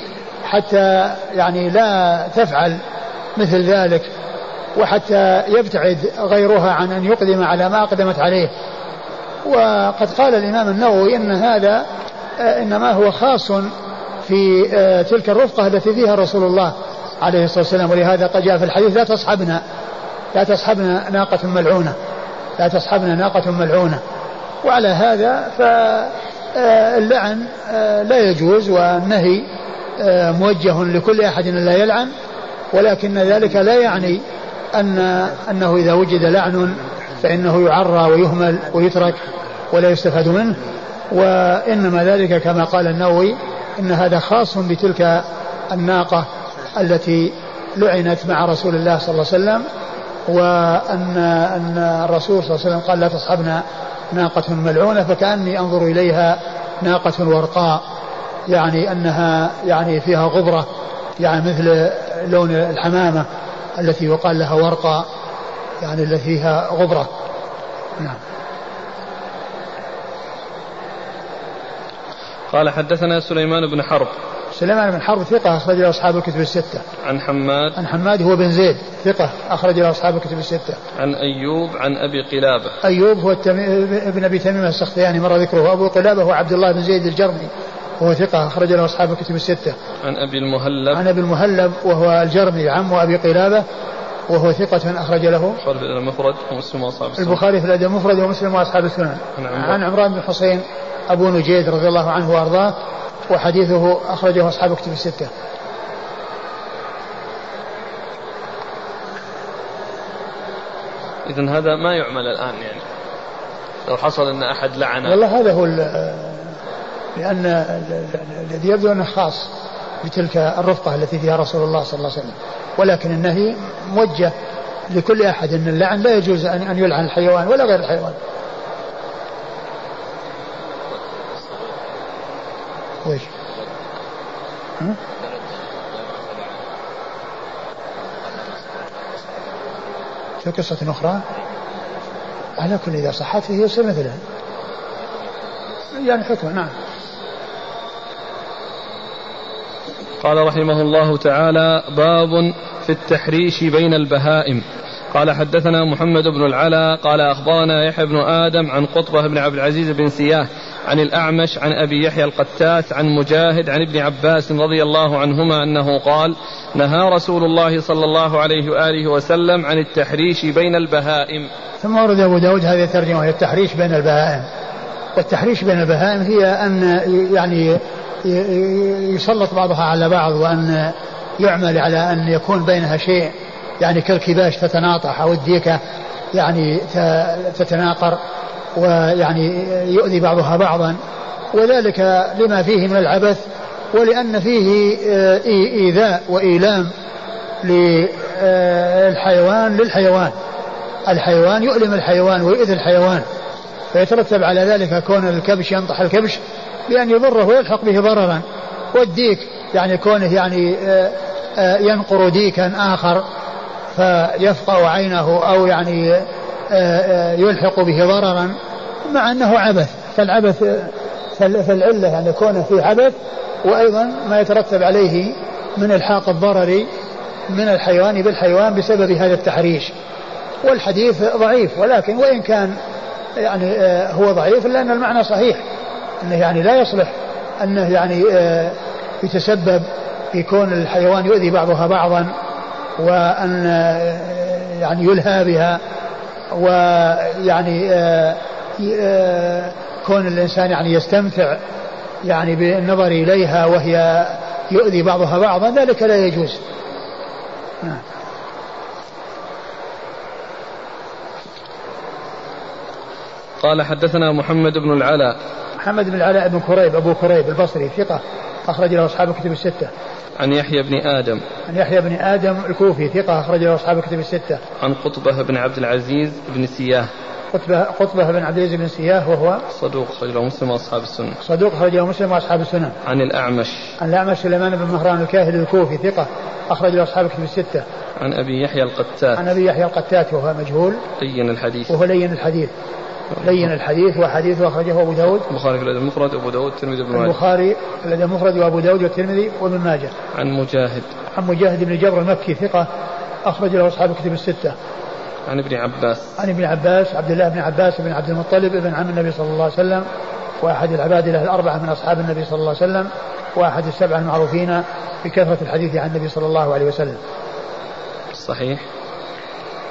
حتى يعني لا تفعل مثل ذلك وحتى يبتعد غيرها عن أن يقدم على ما أقدمت عليه. وقد قال الإمام النووي أن هذا إنما هو خاص في آه، تلك الرفقة التي فيها رسول الله عليه الصلاة والسلام. ولهذا قد جاء في الحديث لا تصحبنا لا تصحبنا ناقة ملعونة لا تصحبنا ناقة ملعونة. وعلى هذا فاللعن آه، لا يجوز والنهي موجه لكل أحد لا يلعن. ولكن ذلك لا يعني أن أنه إذا وجد لعن فإنه يعرى ويهمل ويترك ولا يستفاد منه. وإنما ذلك كما قال النووي إن هذا خاص بتلك الناقة التي لعنت مع رسول الله صلى الله عليه وسلم وأن أن الرسول صلى الله عليه وسلم قال لا تصحبنا ناقة ملعونة فكأني أنظر إليها ناقة ورقاء يعني أنها يعني فيها غبرة يعني مثل لون الحمامة التي يقال لها ورقة يعني التي فيها غبرة. نعم. قال حدثنا سليمان بن حرب سليمان بن حرب ثقة أخرج له أصحاب الكتب الستة. عن حماد عن حماد هو بن زيد ثقة أخرج له أصحاب الكتب الستة. عن أيوب عن أبي قلابة. أيوب هو ابن أبي تميم السختياني مر ذكره أبو قلابة هو عبد الله بن زيد الجرمي وهو ثقة أخرج له أصحاب الكتب الستة. عن أبي المهلب. عن أبي المهلب وهو الجرمي عم أبي قلابة وهو ثقة أخرج له البخاري في المفرد ومسلم وأصحاب السنن البخاري في الأدب المفرد ومسلم وأصحاب السنن عن عمران بن حسين أبو نجيد رضي الله عنه وأرضاه وحديثه أخرجه أصحاب كتب الستة. إذا هذا ما يعمل الآن يعني. لو حصل أن أحد لعن. والله هذا هو لأن الذي يبدو أنه خاص بتلك الرفقة التي فيها رسول الله صلى الله عليه وسلم. ولكن النهي موجه لكل أحد أن اللعن لا يجوز أن يلعن الحيوان ولا غير الحيوان. ويش في قصة أخرى؟ على كل إذا صحت فهي يصير مثلها. يعني حكم نعم. قال رحمه الله تعالى باب في التحريش بين البهائم. قال حدثنا محمد بن العلا قال أخبرنا يحيى بن آدم عن قطبة بن عبد العزيز بن سياه عن الأعمش عن أبي يحيى القتاث عن مجاهد عن ابن عباس رضي الله عنهما أنه قال نهى رسول الله صلى الله عليه وآله وسلم عن التحريش بين البهائم. ثم ورد أبو داود هذه الترجمة وهي التحريش بين البهائم. والتحريش بين البهائم هي أن يعني يسلط بعضها على بعض وأن يعمل على أن يكون بينها شيء. يعني كالكباش تتناطح أو الديكة يعني تتناقر. ويعني يؤذي بعضها بعضا. وذلك لما فيه من العبث ولأن فيه آه، إيذاء وإيلام للحيوان للحيوان. الحيوان يؤلم الحيوان ويؤذي الحيوان. فيترتب على ذلك كون الكبش ينطح الكبش بأن يضره ويلحق به ضررا. والديك يعني كونه يعني آه، آه، ينقر ديكا آخر فيفقع عينه أو يعني يلحق به ضررا مع أنه عبث. فالعبث فالعلة يعني كونه في عبث وأيضا ما يترتب عليه من إلحاق الضرر من الحيوان بالحيوان بسبب هذا التحريش. والحديث ضعيف ولكن وإن كان يعني آه، هو ضعيف لأن المعنى صحيح. أنه يعني لا يصلح أنه يعني آه، يتسبب في كون الحيوان يؤذي بعضها بعضا وأن آه، يعني يلهى بها. ويعني كون الإنسان يعني يستمتع يعني بالنظر إليها وهي يؤذي بعضها بعضا ذلك لا يجوز. نعم. قال حدثنا محمد بن العلاء. محمد بن العلاء بن كريب أبو كريب البصري ثقة أخرج له أصحاب الكتب الستة. عن يحيى بن آدم عن يحيى بن آدم الكوفي ثقة أخرج له أصحاب الكتب الستة عن قطبة بن عبد العزيز بن سياه قطبة قطبة بن عبد العزيز بن سياه وهو صدوق له مسلم وأصحاب السنة. صدوق له مسلم وأصحاب السنن. عن الأعمش. عن الأعمش سليمان بن مهران الكاهلي الكوفي ثقة أخرج له أصحاب الكتب الستة. عن أبي يحيى القتات. عن أبي يحيى القتات وهو مجهول. لين الحديث. وهو لين الحديث. لين الحديث وحديثه أخرجه أبو داود البخاري في الأدب المفرد وأبو داود والترمذي وابن ماجه البخاري في الأدب المفرد وأبو داود والترمذي وابن ماجه عن مجاهد عن مجاهد بن جبر المكي ثقة أخرج له أصحاب الكتب الستة عن ابن عباس عن ابن عباس عبد الله بن عباس بن عبد المطلب ابن عم النبي صلى الله عليه وسلم وأحد العبادله الأربعة من أصحاب النبي صلى الله عليه وسلم وأحد السبعة المعروفين بكثرة الحديث عن النبي صلى الله عليه وسلم. صحيح.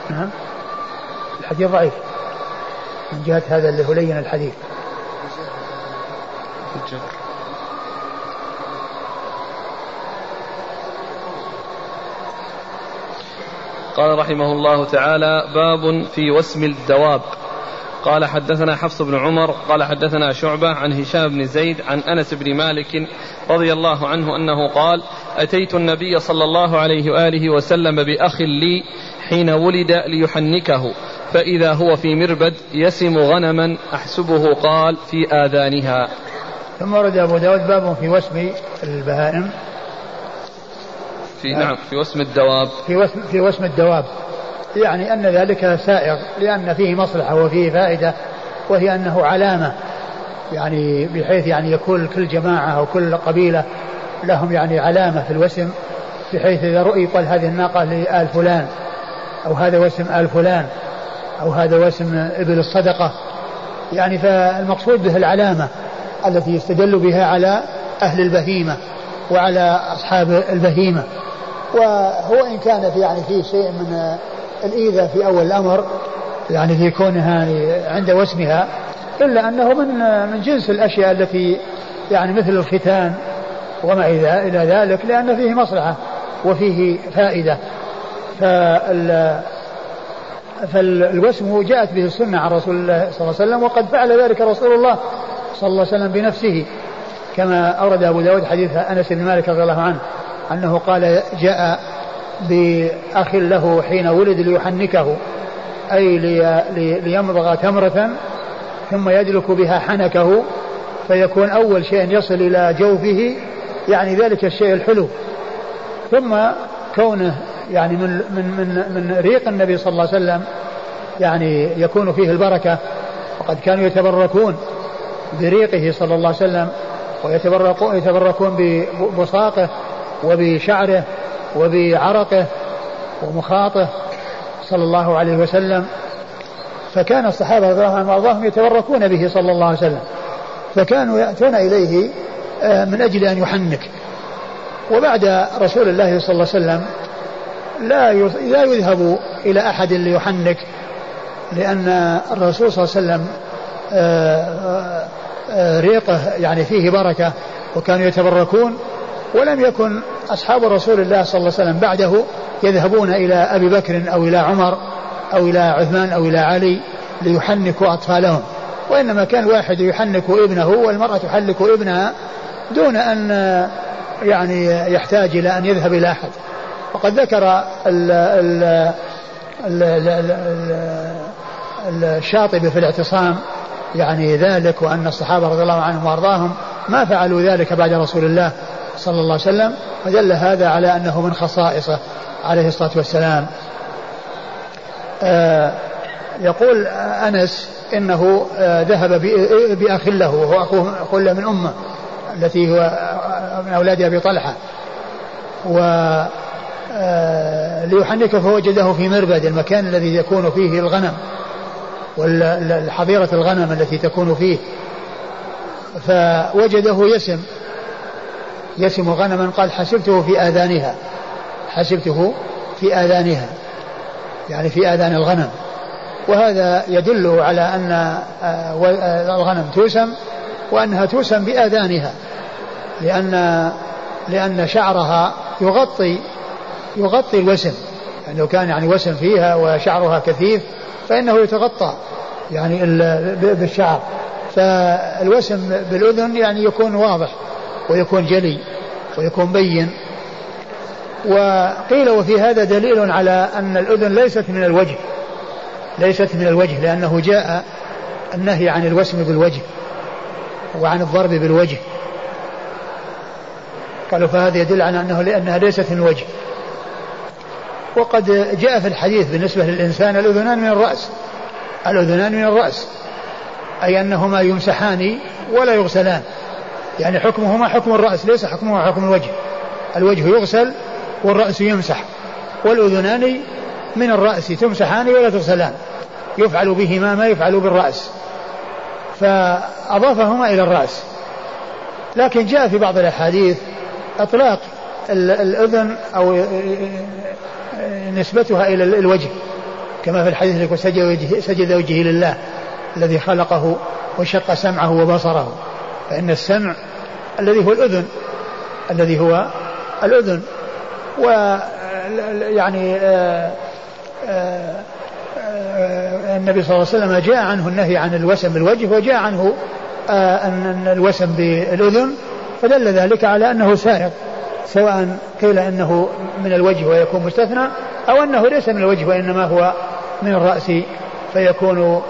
نعم. الحديث ضعيف. من جهة هذا اللي هو لين الحديث. قال رحمه الله تعالى باب في وسم الدواب قال حدثنا حفص بن عمر قال حدثنا شعبة عن هشام بن زيد عن أنس بن مالك رضي الله عنه أنه قال أتيت النبي صلى الله عليه وآله وسلم بأخ لي حين ولد ليحنكه فإذا هو في مربد يسم غنما أحسبه قال في آذانها. ثم ورد أبو داود باب في وسم البهائم. في نعم في وسم الدواب. في وسم في وسم الدواب. يعني أن ذلك سائغ لأن فيه مصلحة وفيه فائدة وهي أنه علامة. يعني بحيث يعني يكون كل جماعة أو كل قبيلة لهم يعني علامة في الوسم بحيث إذا رؤي قال هذه الناقة لآل فلان. أو هذا وسم آل فلان أو هذا وسم إبل الصدقة. يعني فالمقصود به العلامة التي يستدل بها على أهل البهيمة وعلى أصحاب البهيمة. وهو إن كان في يعني فيه شيء من الإيذاء في أول الأمر يعني في كونها عند وسمها إلا أنه من من جنس الأشياء التي يعني مثل الختان وما إلى ذلك لأن فيه مصلحة وفيه فائدة. فال فالوسم جاءت به السنة عن رسول الله صلى الله عليه وسلم وقد فعل ذلك رسول الله صلى الله عليه وسلم بنفسه كما أورد أبو داود حديث أنس بن مالك رضي الله عنه أنه قال جاء بأخ له حين ولد ليحنكه أي لي ليمضغ تمرة ثم يدلك بها حنكه فيكون أول شيء يصل إلى جوفه يعني ذلك الشيء الحلو. ثم كونه يعني من من من من ريق النبي صلى الله عليه وسلم يعني يكون فيه البركة. وقد كانوا يتبركون بريقه صلى الله عليه وسلم ويتبركون يتبركون ببصاقه وبشعره وبعرقه ومخاطه صلى الله عليه وسلم. فكان الصحابة رضي الله عنهم يتبركون به صلى الله عليه وسلم. فكانوا يأتون إليه آه، من أجل أن يحنك. وبعد رسول الله صلى الله عليه وسلم لا لا يذهب إلى أحد ليحنك لأن الرسول صلى الله عليه وسلم آه، آه، ريقه يعني فيه بركة وكانوا يتبركون ولم يكن أصحاب رسول الله صلى الله عليه وسلم بعده يذهبون إلى أبي بكر أو إلى عمر أو إلى عثمان أو إلى علي ليحنكوا أطفالهم. وإنما كان واحد يحنك ابنه والمرأة تحلك ابنها دون أن يعني يحتاج إلى أن يذهب إلى أحد. وقد ذكر ال ال ال الشاطبي في الاعتصام يعني ذلك وأن الصحابة رضي الله عنهم وأرضاهم ما فعلوا ذلك بعد رسول الله صلى الله عليه وسلم ودل هذا على أنه من خصائصه عليه الصلاة والسلام. آه يقول أنس إنه ذهب بأخ له وهو أخوه من أمه. التي هو من أولاد أبي طلحة. و ليحنك فوجده في مربد المكان الذي يكون فيه الغنم والحظيرة الغنم التي تكون فيه. فوجده يسم يسم غنما قال حسبته في آذانها حسبته في آذانها يعني في آذان الغنم. وهذا يدل على أن آه، آه، الغنم توسم وأنها توسم بآذانها لأن لأن شعرها يغطي يغطي الوسم. يعني لو كان يعني وسم فيها وشعرها كثيف فإنه يتغطى يعني بالشعر. فالوسم بالأذن يعني يكون واضح ويكون جلي ويكون بين. وقيل وفي هذا دليل على أن الأذن ليست من الوجه ليست من الوجه لأنه جاء النهي عن الوسم بالوجه. وعن الضرب بالوجه. قالوا فهذا يدل على أنه لأنها ليست من الوجه. وقد جاء في الحديث بالنسبة للإنسان الأذنان من الرأس. الأذنان من الرأس. أي أنهما يمسحان ولا يغسلان. يعني حكمهما حكم الرأس ليس حكمهما حكم الوجه. الوجه يغسل والرأس يمسح. والأذنان من الرأس تمسحان ولا تغسلان. يفعل بهما ما يفعل بالرأس. فأضافهما إلى الرأس. لكن جاء في بعض الأحاديث إطلاق الأذن أو نسبتها إلى الوجه كما في الحديث يقول سجد, سجد وجهه لله الذي خلقه وشق سمعه وبصره. فإن السمع الذي هو الأذن الذي هو الأذن و يعني آه، آه، النبي صلى الله عليه وسلم جاء عنه النهي عن الوسم بالوجه وجاء عنه أن الوسم بالأذن فدل ذلك على أنه سائق سواء قيل أنه من الوجه ويكون مستثنى أو أنه ليس من الوجه وإنما هو من الرأس فيكون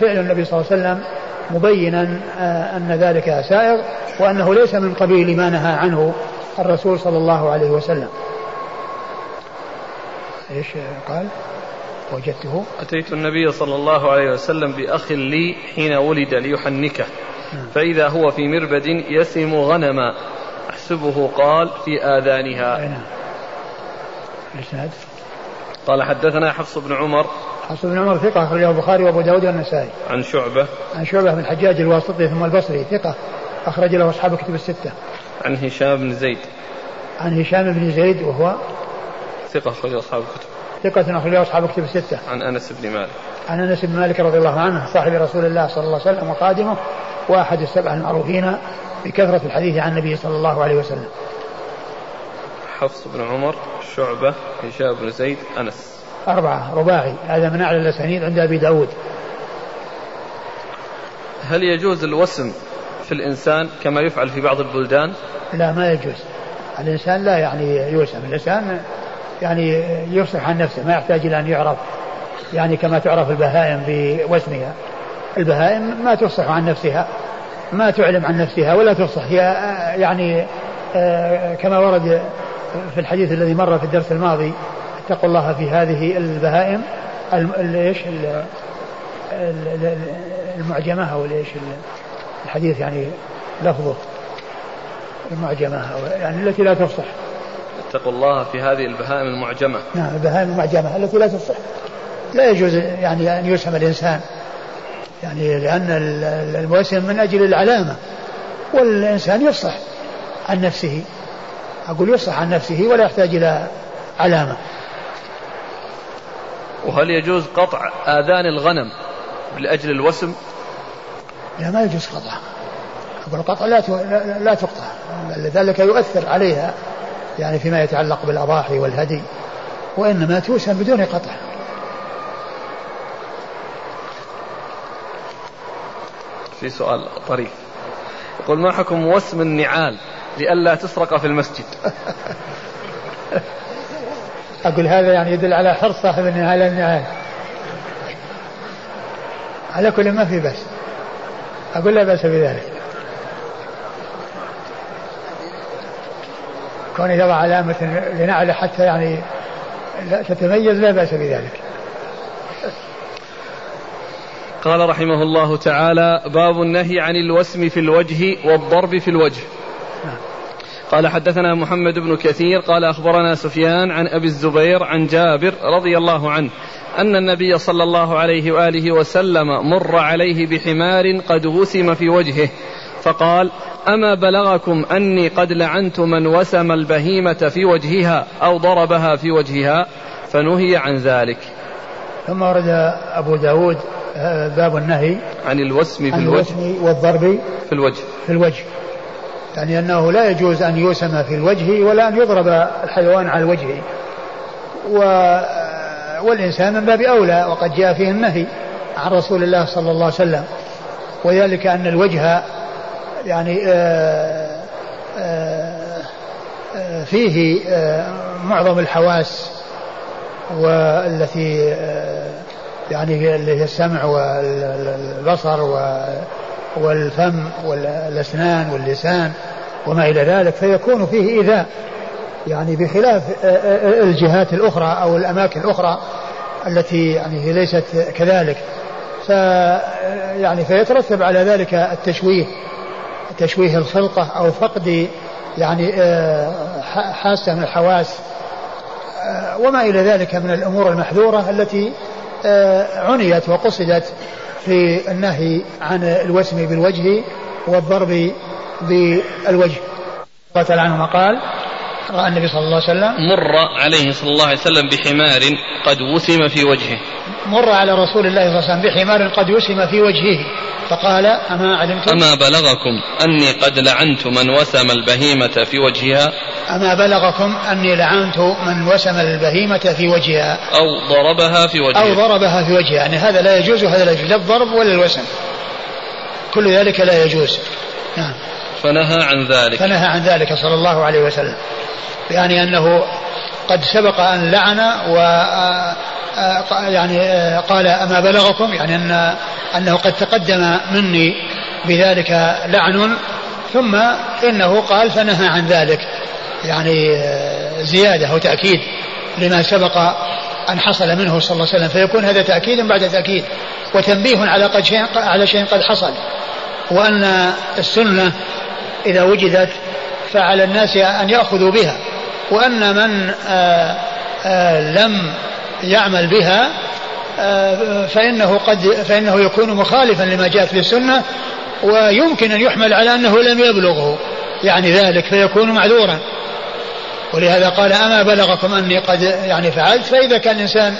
فعل النبي صلى الله عليه وسلم مبينا أن ذلك سائغ وأنه ليس من قبيل ما نهى عنه الرسول صلى الله عليه وسلم. إيش قال؟ وجدته. أتيت النبي صلى الله عليه وسلم بأخ لي حين ولد ليحنكه. فإذا هو في مربد يسم غنما. أحسبه قال في آذانها. نعم. قال حدثنا حفص بن عمر. حفص بن عمر ثقة أخرجه البخاري وأبو داود والنسائي. عن شعبة. عن شعبة بن الحجاج الواسطي ثم البصري ثقة أخرج له أصحاب الكتب الستة. عن هشام بن زيد. عن هشام بن زيد وهو ثقة أخرج أصحاب الكتب. ثقة أخرج أصحاب الكتب الستة. عن أنس بن مالك. عن أنس بن مالك رضي الله عنه صاحب رسول الله صلى الله عليه وسلم وقادمه وأحد السبع المعروفين بكثرة الحديث عن النبي صلى الله عليه وسلم. حفص بن عمر شعبة هشام بن زيد أنس. أربعة رباعي. هذا من أعلى الأسانيد عند أبي داود. هل يجوز الوسم في الإنسان كما يفعل في بعض البلدان؟ لا ما يجوز. الإنسان لا يعني يوسم. الإنسان يعني يفصح عن نفسه ما يحتاج إلى أن يعرف يعني كما تعرف البهائم بوسمها البهائم ما تفصح عن نفسها ما تعلم عن نفسها ولا تفصح هي يعني آه، كما ورد في الحديث الذي مر في الدرس الماضي اتقوا الله في هذه البهائم إيش؟ المعجمة أو إيش؟ الحديث يعني لفظه المعجمة يعني التي لا تفصح اتقوا الله في هذه البهائم المعجمة. نعم البهائم المعجمة التي لا تصح لا يجوز يعني أن يسهم الإنسان. يعني لأن الموسم من أجل العلامة. والإنسان يفصح عن نفسه. أقول يفصح عن نفسه ولا يحتاج إلى علامة. وهل يجوز قطع آذان الغنم لأجل الوسم؟ لا ما يجوز قطع. أقول القطع لا لا تقطع. لذلك يؤثر عليها. يعني فيما يتعلق بالأضاحي والهدي وإنما توسم بدون قطع. في سؤال طريف. يقول ما حكم وسم النعال لئلا تسرق في المسجد؟ [LAUGHS] أقول هذا يعني يدل على حرص صاحب النعال النعال. على كل ما في بس أقول لا بأس بذلك. كون يضع علامة لنعله حتى يعني تتميز لا بأس بذلك قال رحمه الله تعالى باب النهي عن الوسم في الوجه والضرب في الوجه. قال حدثنا محمد بن كثير قال أخبرنا سفيان عن أبي الزبير عن جابر رضي الله عنه أن النبي صلى الله عليه وآله وسلم مر عليه بحمار قد وسم في وجهه فقال أما بلغكم أني قد لعنت من وسم البهيمة في وجهها أو ضربها في وجهها فنهي عن ذلك. ثم ورد أبو داود آه، باب النهي عن الوسم في عن الوجه. الوسم والضرب في الوجه. في الوجه. يعني أنه لا يجوز أن يوسم في الوجه ولا أن يضرب الحيوان على الوجه. و والإنسان من باب أولى وقد جاء فيه النهي عن رسول الله صلى الله عليه وسلم. وذلك أن الوجه يعني آآ آآ فيه معظم الحواس والتي يعني اللي هي السمع والبصر والفم والأسنان واللسان وما إلى ذلك فيكون فيه ايذاء يعني بخلاف الجهات الأخرى أو الأماكن الأخرى التي يعني هي ليست كذلك. ف يعني فيترتب على ذلك التشويه. تشويه الخلقة أو فقد يعني حاسة من الحواس وما إلى ذلك من الأمور المحذورة التي عنيت وقصدت في النهي عن الوسم بالوجه والضرب بالوجه. قال عنهما قال رأى النبي صلى الله عليه وسلم مر عليه صلى الله عليه وسلم بحمار قد وسم في وجهه. مر على رسول الله صلى الله عليه وسلم بحمار قد وسم في وجهه. فقال أما علمتم؟ أما بلغكم أني قد لعنت من وسم البهيمة في وجهها؟ أما بلغكم أني لعنت من وسم البهيمة في وجهها. أو ضربها في وجهها أو ضربها في وجهها. يعني هذا لا يجوز وهذا لا يجوز. لا الضرب ولا الوسم. كل ذلك لا يجوز. نعم. فنهى عن ذلك. فنهى عن ذلك صلى الله عليه وسلم. يعني أنه قد سبق أن لعن و يعني قال أما بلغكم يعني أن أنه قد تقدم مني بذلك لعن ثم إنه قال فنهى عن ذلك يعني زيادة أو تأكيد لما سبق أن حصل منه صلى الله عليه وسلم. فيكون هذا تأكيد بعد تأكيد وتنبيه على قد شيء على شيء قد حصل وأن السنة إذا وجدت فعلى الناس أن يأخذوا بها. وأن من آآ آآ لم يعمل بها فإنه قد فإنه يكون مخالفا لما جاءت في السنة ويمكن أن يحمل على أنه لم يبلغه يعني ذلك فيكون معذورا. ولهذا قال أما بلغكم أني قد يعني فعلت فإذا كان الإنسان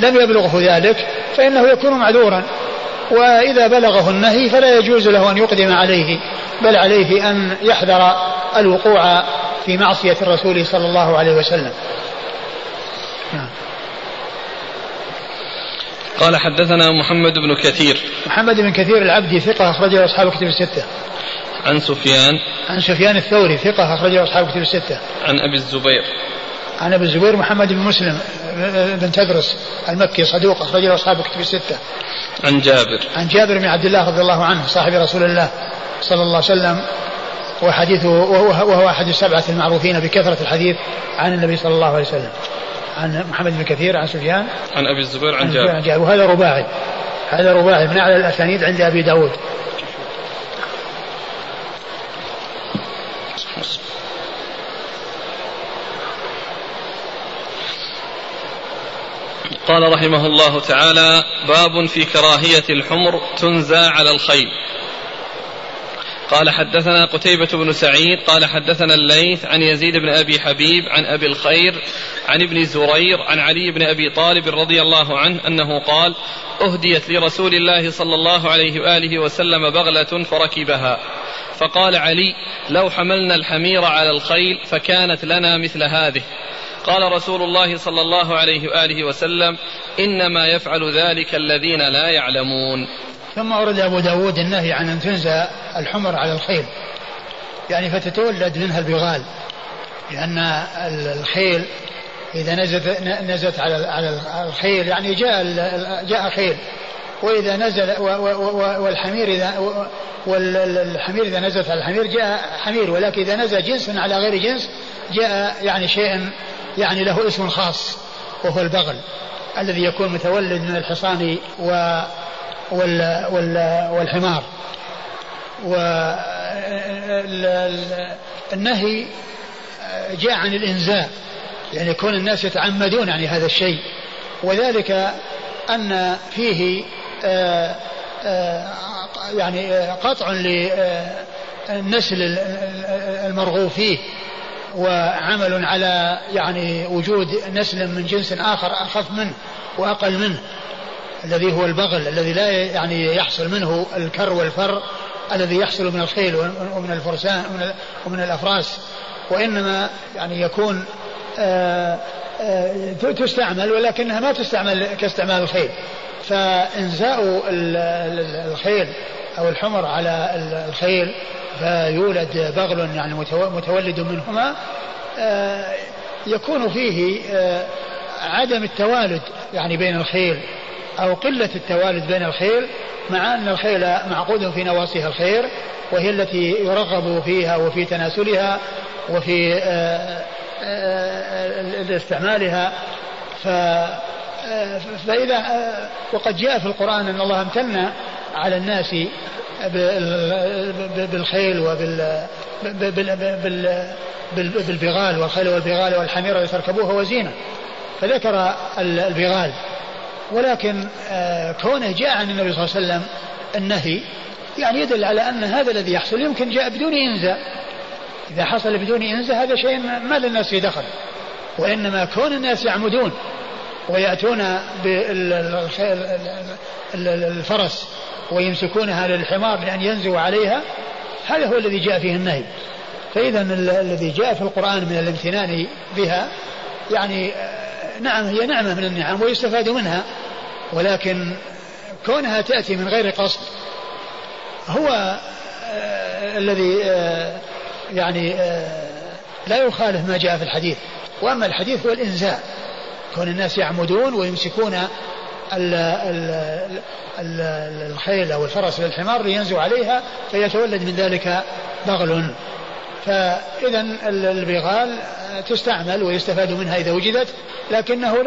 لم يبلغه ذلك فإنه يكون معذورا. وإذا بلغه النهي فلا يجوز له أن يقدم عليه بل عليه أن يحذر الوقوع في معصية الرسول صلى الله عليه وسلم. نعم. قال حدثنا محمد بن كثير. محمد بن كثير العبدي ثقة أخرجه أصحاب كتب الستة. عن سفيان. عن سفيان الثوري ثقة أخرجه أصحاب كتب الستة. عن أبي الزبير. عن أبي الزبير محمد بن مسلم بن تدرس المكي صدوق أخرجه أصحاب كتب الستة. عن جابر. عن جابر بن عبد الله رضي الله عنه صاحب رسول الله صلى الله عليه وسلم وحديثه وهو أحد السبعة المعروفين بكثرة الحديث عن النبي صلى الله عليه وسلم. عن محمد بن كثير عن سفيان عن أبي الزبير عن, عن جابر. عن جابر. وهذا رباعي. هذا رباعي من أعلى الأسانيد عند أبي داود. قال رحمه الله تعالى باب في كراهية الحمر تنزى على الخيل. قال حدثنا قتيبة بن سعيد قال حدثنا الليث عن يزيد بن أبي حبيب عن أبي الخير عن ابن زرير عن علي بن أبي طالب رضي الله عنه أنه قال أهديت لرسول الله صلى الله عليه وآله وسلم بغلة فركبها. فقال علي لو حملنا الحمير على الخيل فكانت لنا مثل هذه. قال رسول الله صلى الله عليه وآله وسلم إنما يفعل ذلك الذين لا يعلمون. ثم أورد أبو داود النهي عن أن تنزى الحمر على الخيل. يعني فتتولد منها البغال لأن الخيل إذا نزلت نزلت على على الخيل يعني جاء جاء خيل. وإذا نزل والحمير إذا والحمير إذا نزلت على الحمير جاء حمير ولكن إذا نزل جنس على غير جنس جاء يعني شيء يعني له اسم خاص وهو البغل الذي يكون متولد من الحصان و والحمار. والنهي جاء عن الإنزاء يعني كون الناس يتعمدون يعني هذا الشيء. وذلك أن فيه آه، آه، يعني قطع للنسل المرغوب فيه. وعمل على يعني وجود نسل من جنس آخر أخف منه وأقل منه الذي هو البغل الذي لا يعني يحصل منه الكر والفر الذي يحصل من الخيل ومن الفرسان ومن الأفراس وإنما يعني يكون آه، آه، تستعمل ولكنها ما تستعمل كاستعمال الخيل. فإنزاء الخيل أو الحمر على الخيل فيولد بغل يعني متولد منهما. آه، يكون فيه عدم التوالد يعني بين الخيل أو قلة التوالد بين الخيل مع أن الخيل معقود في نواصيها الخير وهي التي يرغب فيها وفي تناسلها وفي آه، آه، استعمالها. ف فإذا وقد جاء في القرآن أن الله امتن على الناس بالخيل وبال بالبغال والخيل والبغال والحمير لتركبوها وزينة فذكر البغال. ولكن آه، كونه جاء عن النبي صلى الله عليه وسلم النهي يعني يدل على أن هذا الذي يحصل يمكن جاء بدون إنزاء. إذا حصل بدون إنزاء هذا شيء ما للناس في دخل. وإنما كون الناس يعمدون ويأتون بالفرس ويمسكونها للحمار لأن ينزوا عليها هذا هو الذي جاء فيه النهي. فإذا الذي جاء في القرآن من الامتنان بها يعني آه، نعم هي نعمة من النعم ويستفاد منها. ولكن كونها تأتي من غير قصد هو آه الذي آه يعني لا يخالف ما جاء في الحديث. وأما الحديث هو الإنزاء كون الناس يعمدون ويمسكون الخيل أو الفرس للحمار لينزوا عليها فيتولد من ذلك بغل. فإذا البغال تستعمل ويستفاد منها إذا وجدت لكنه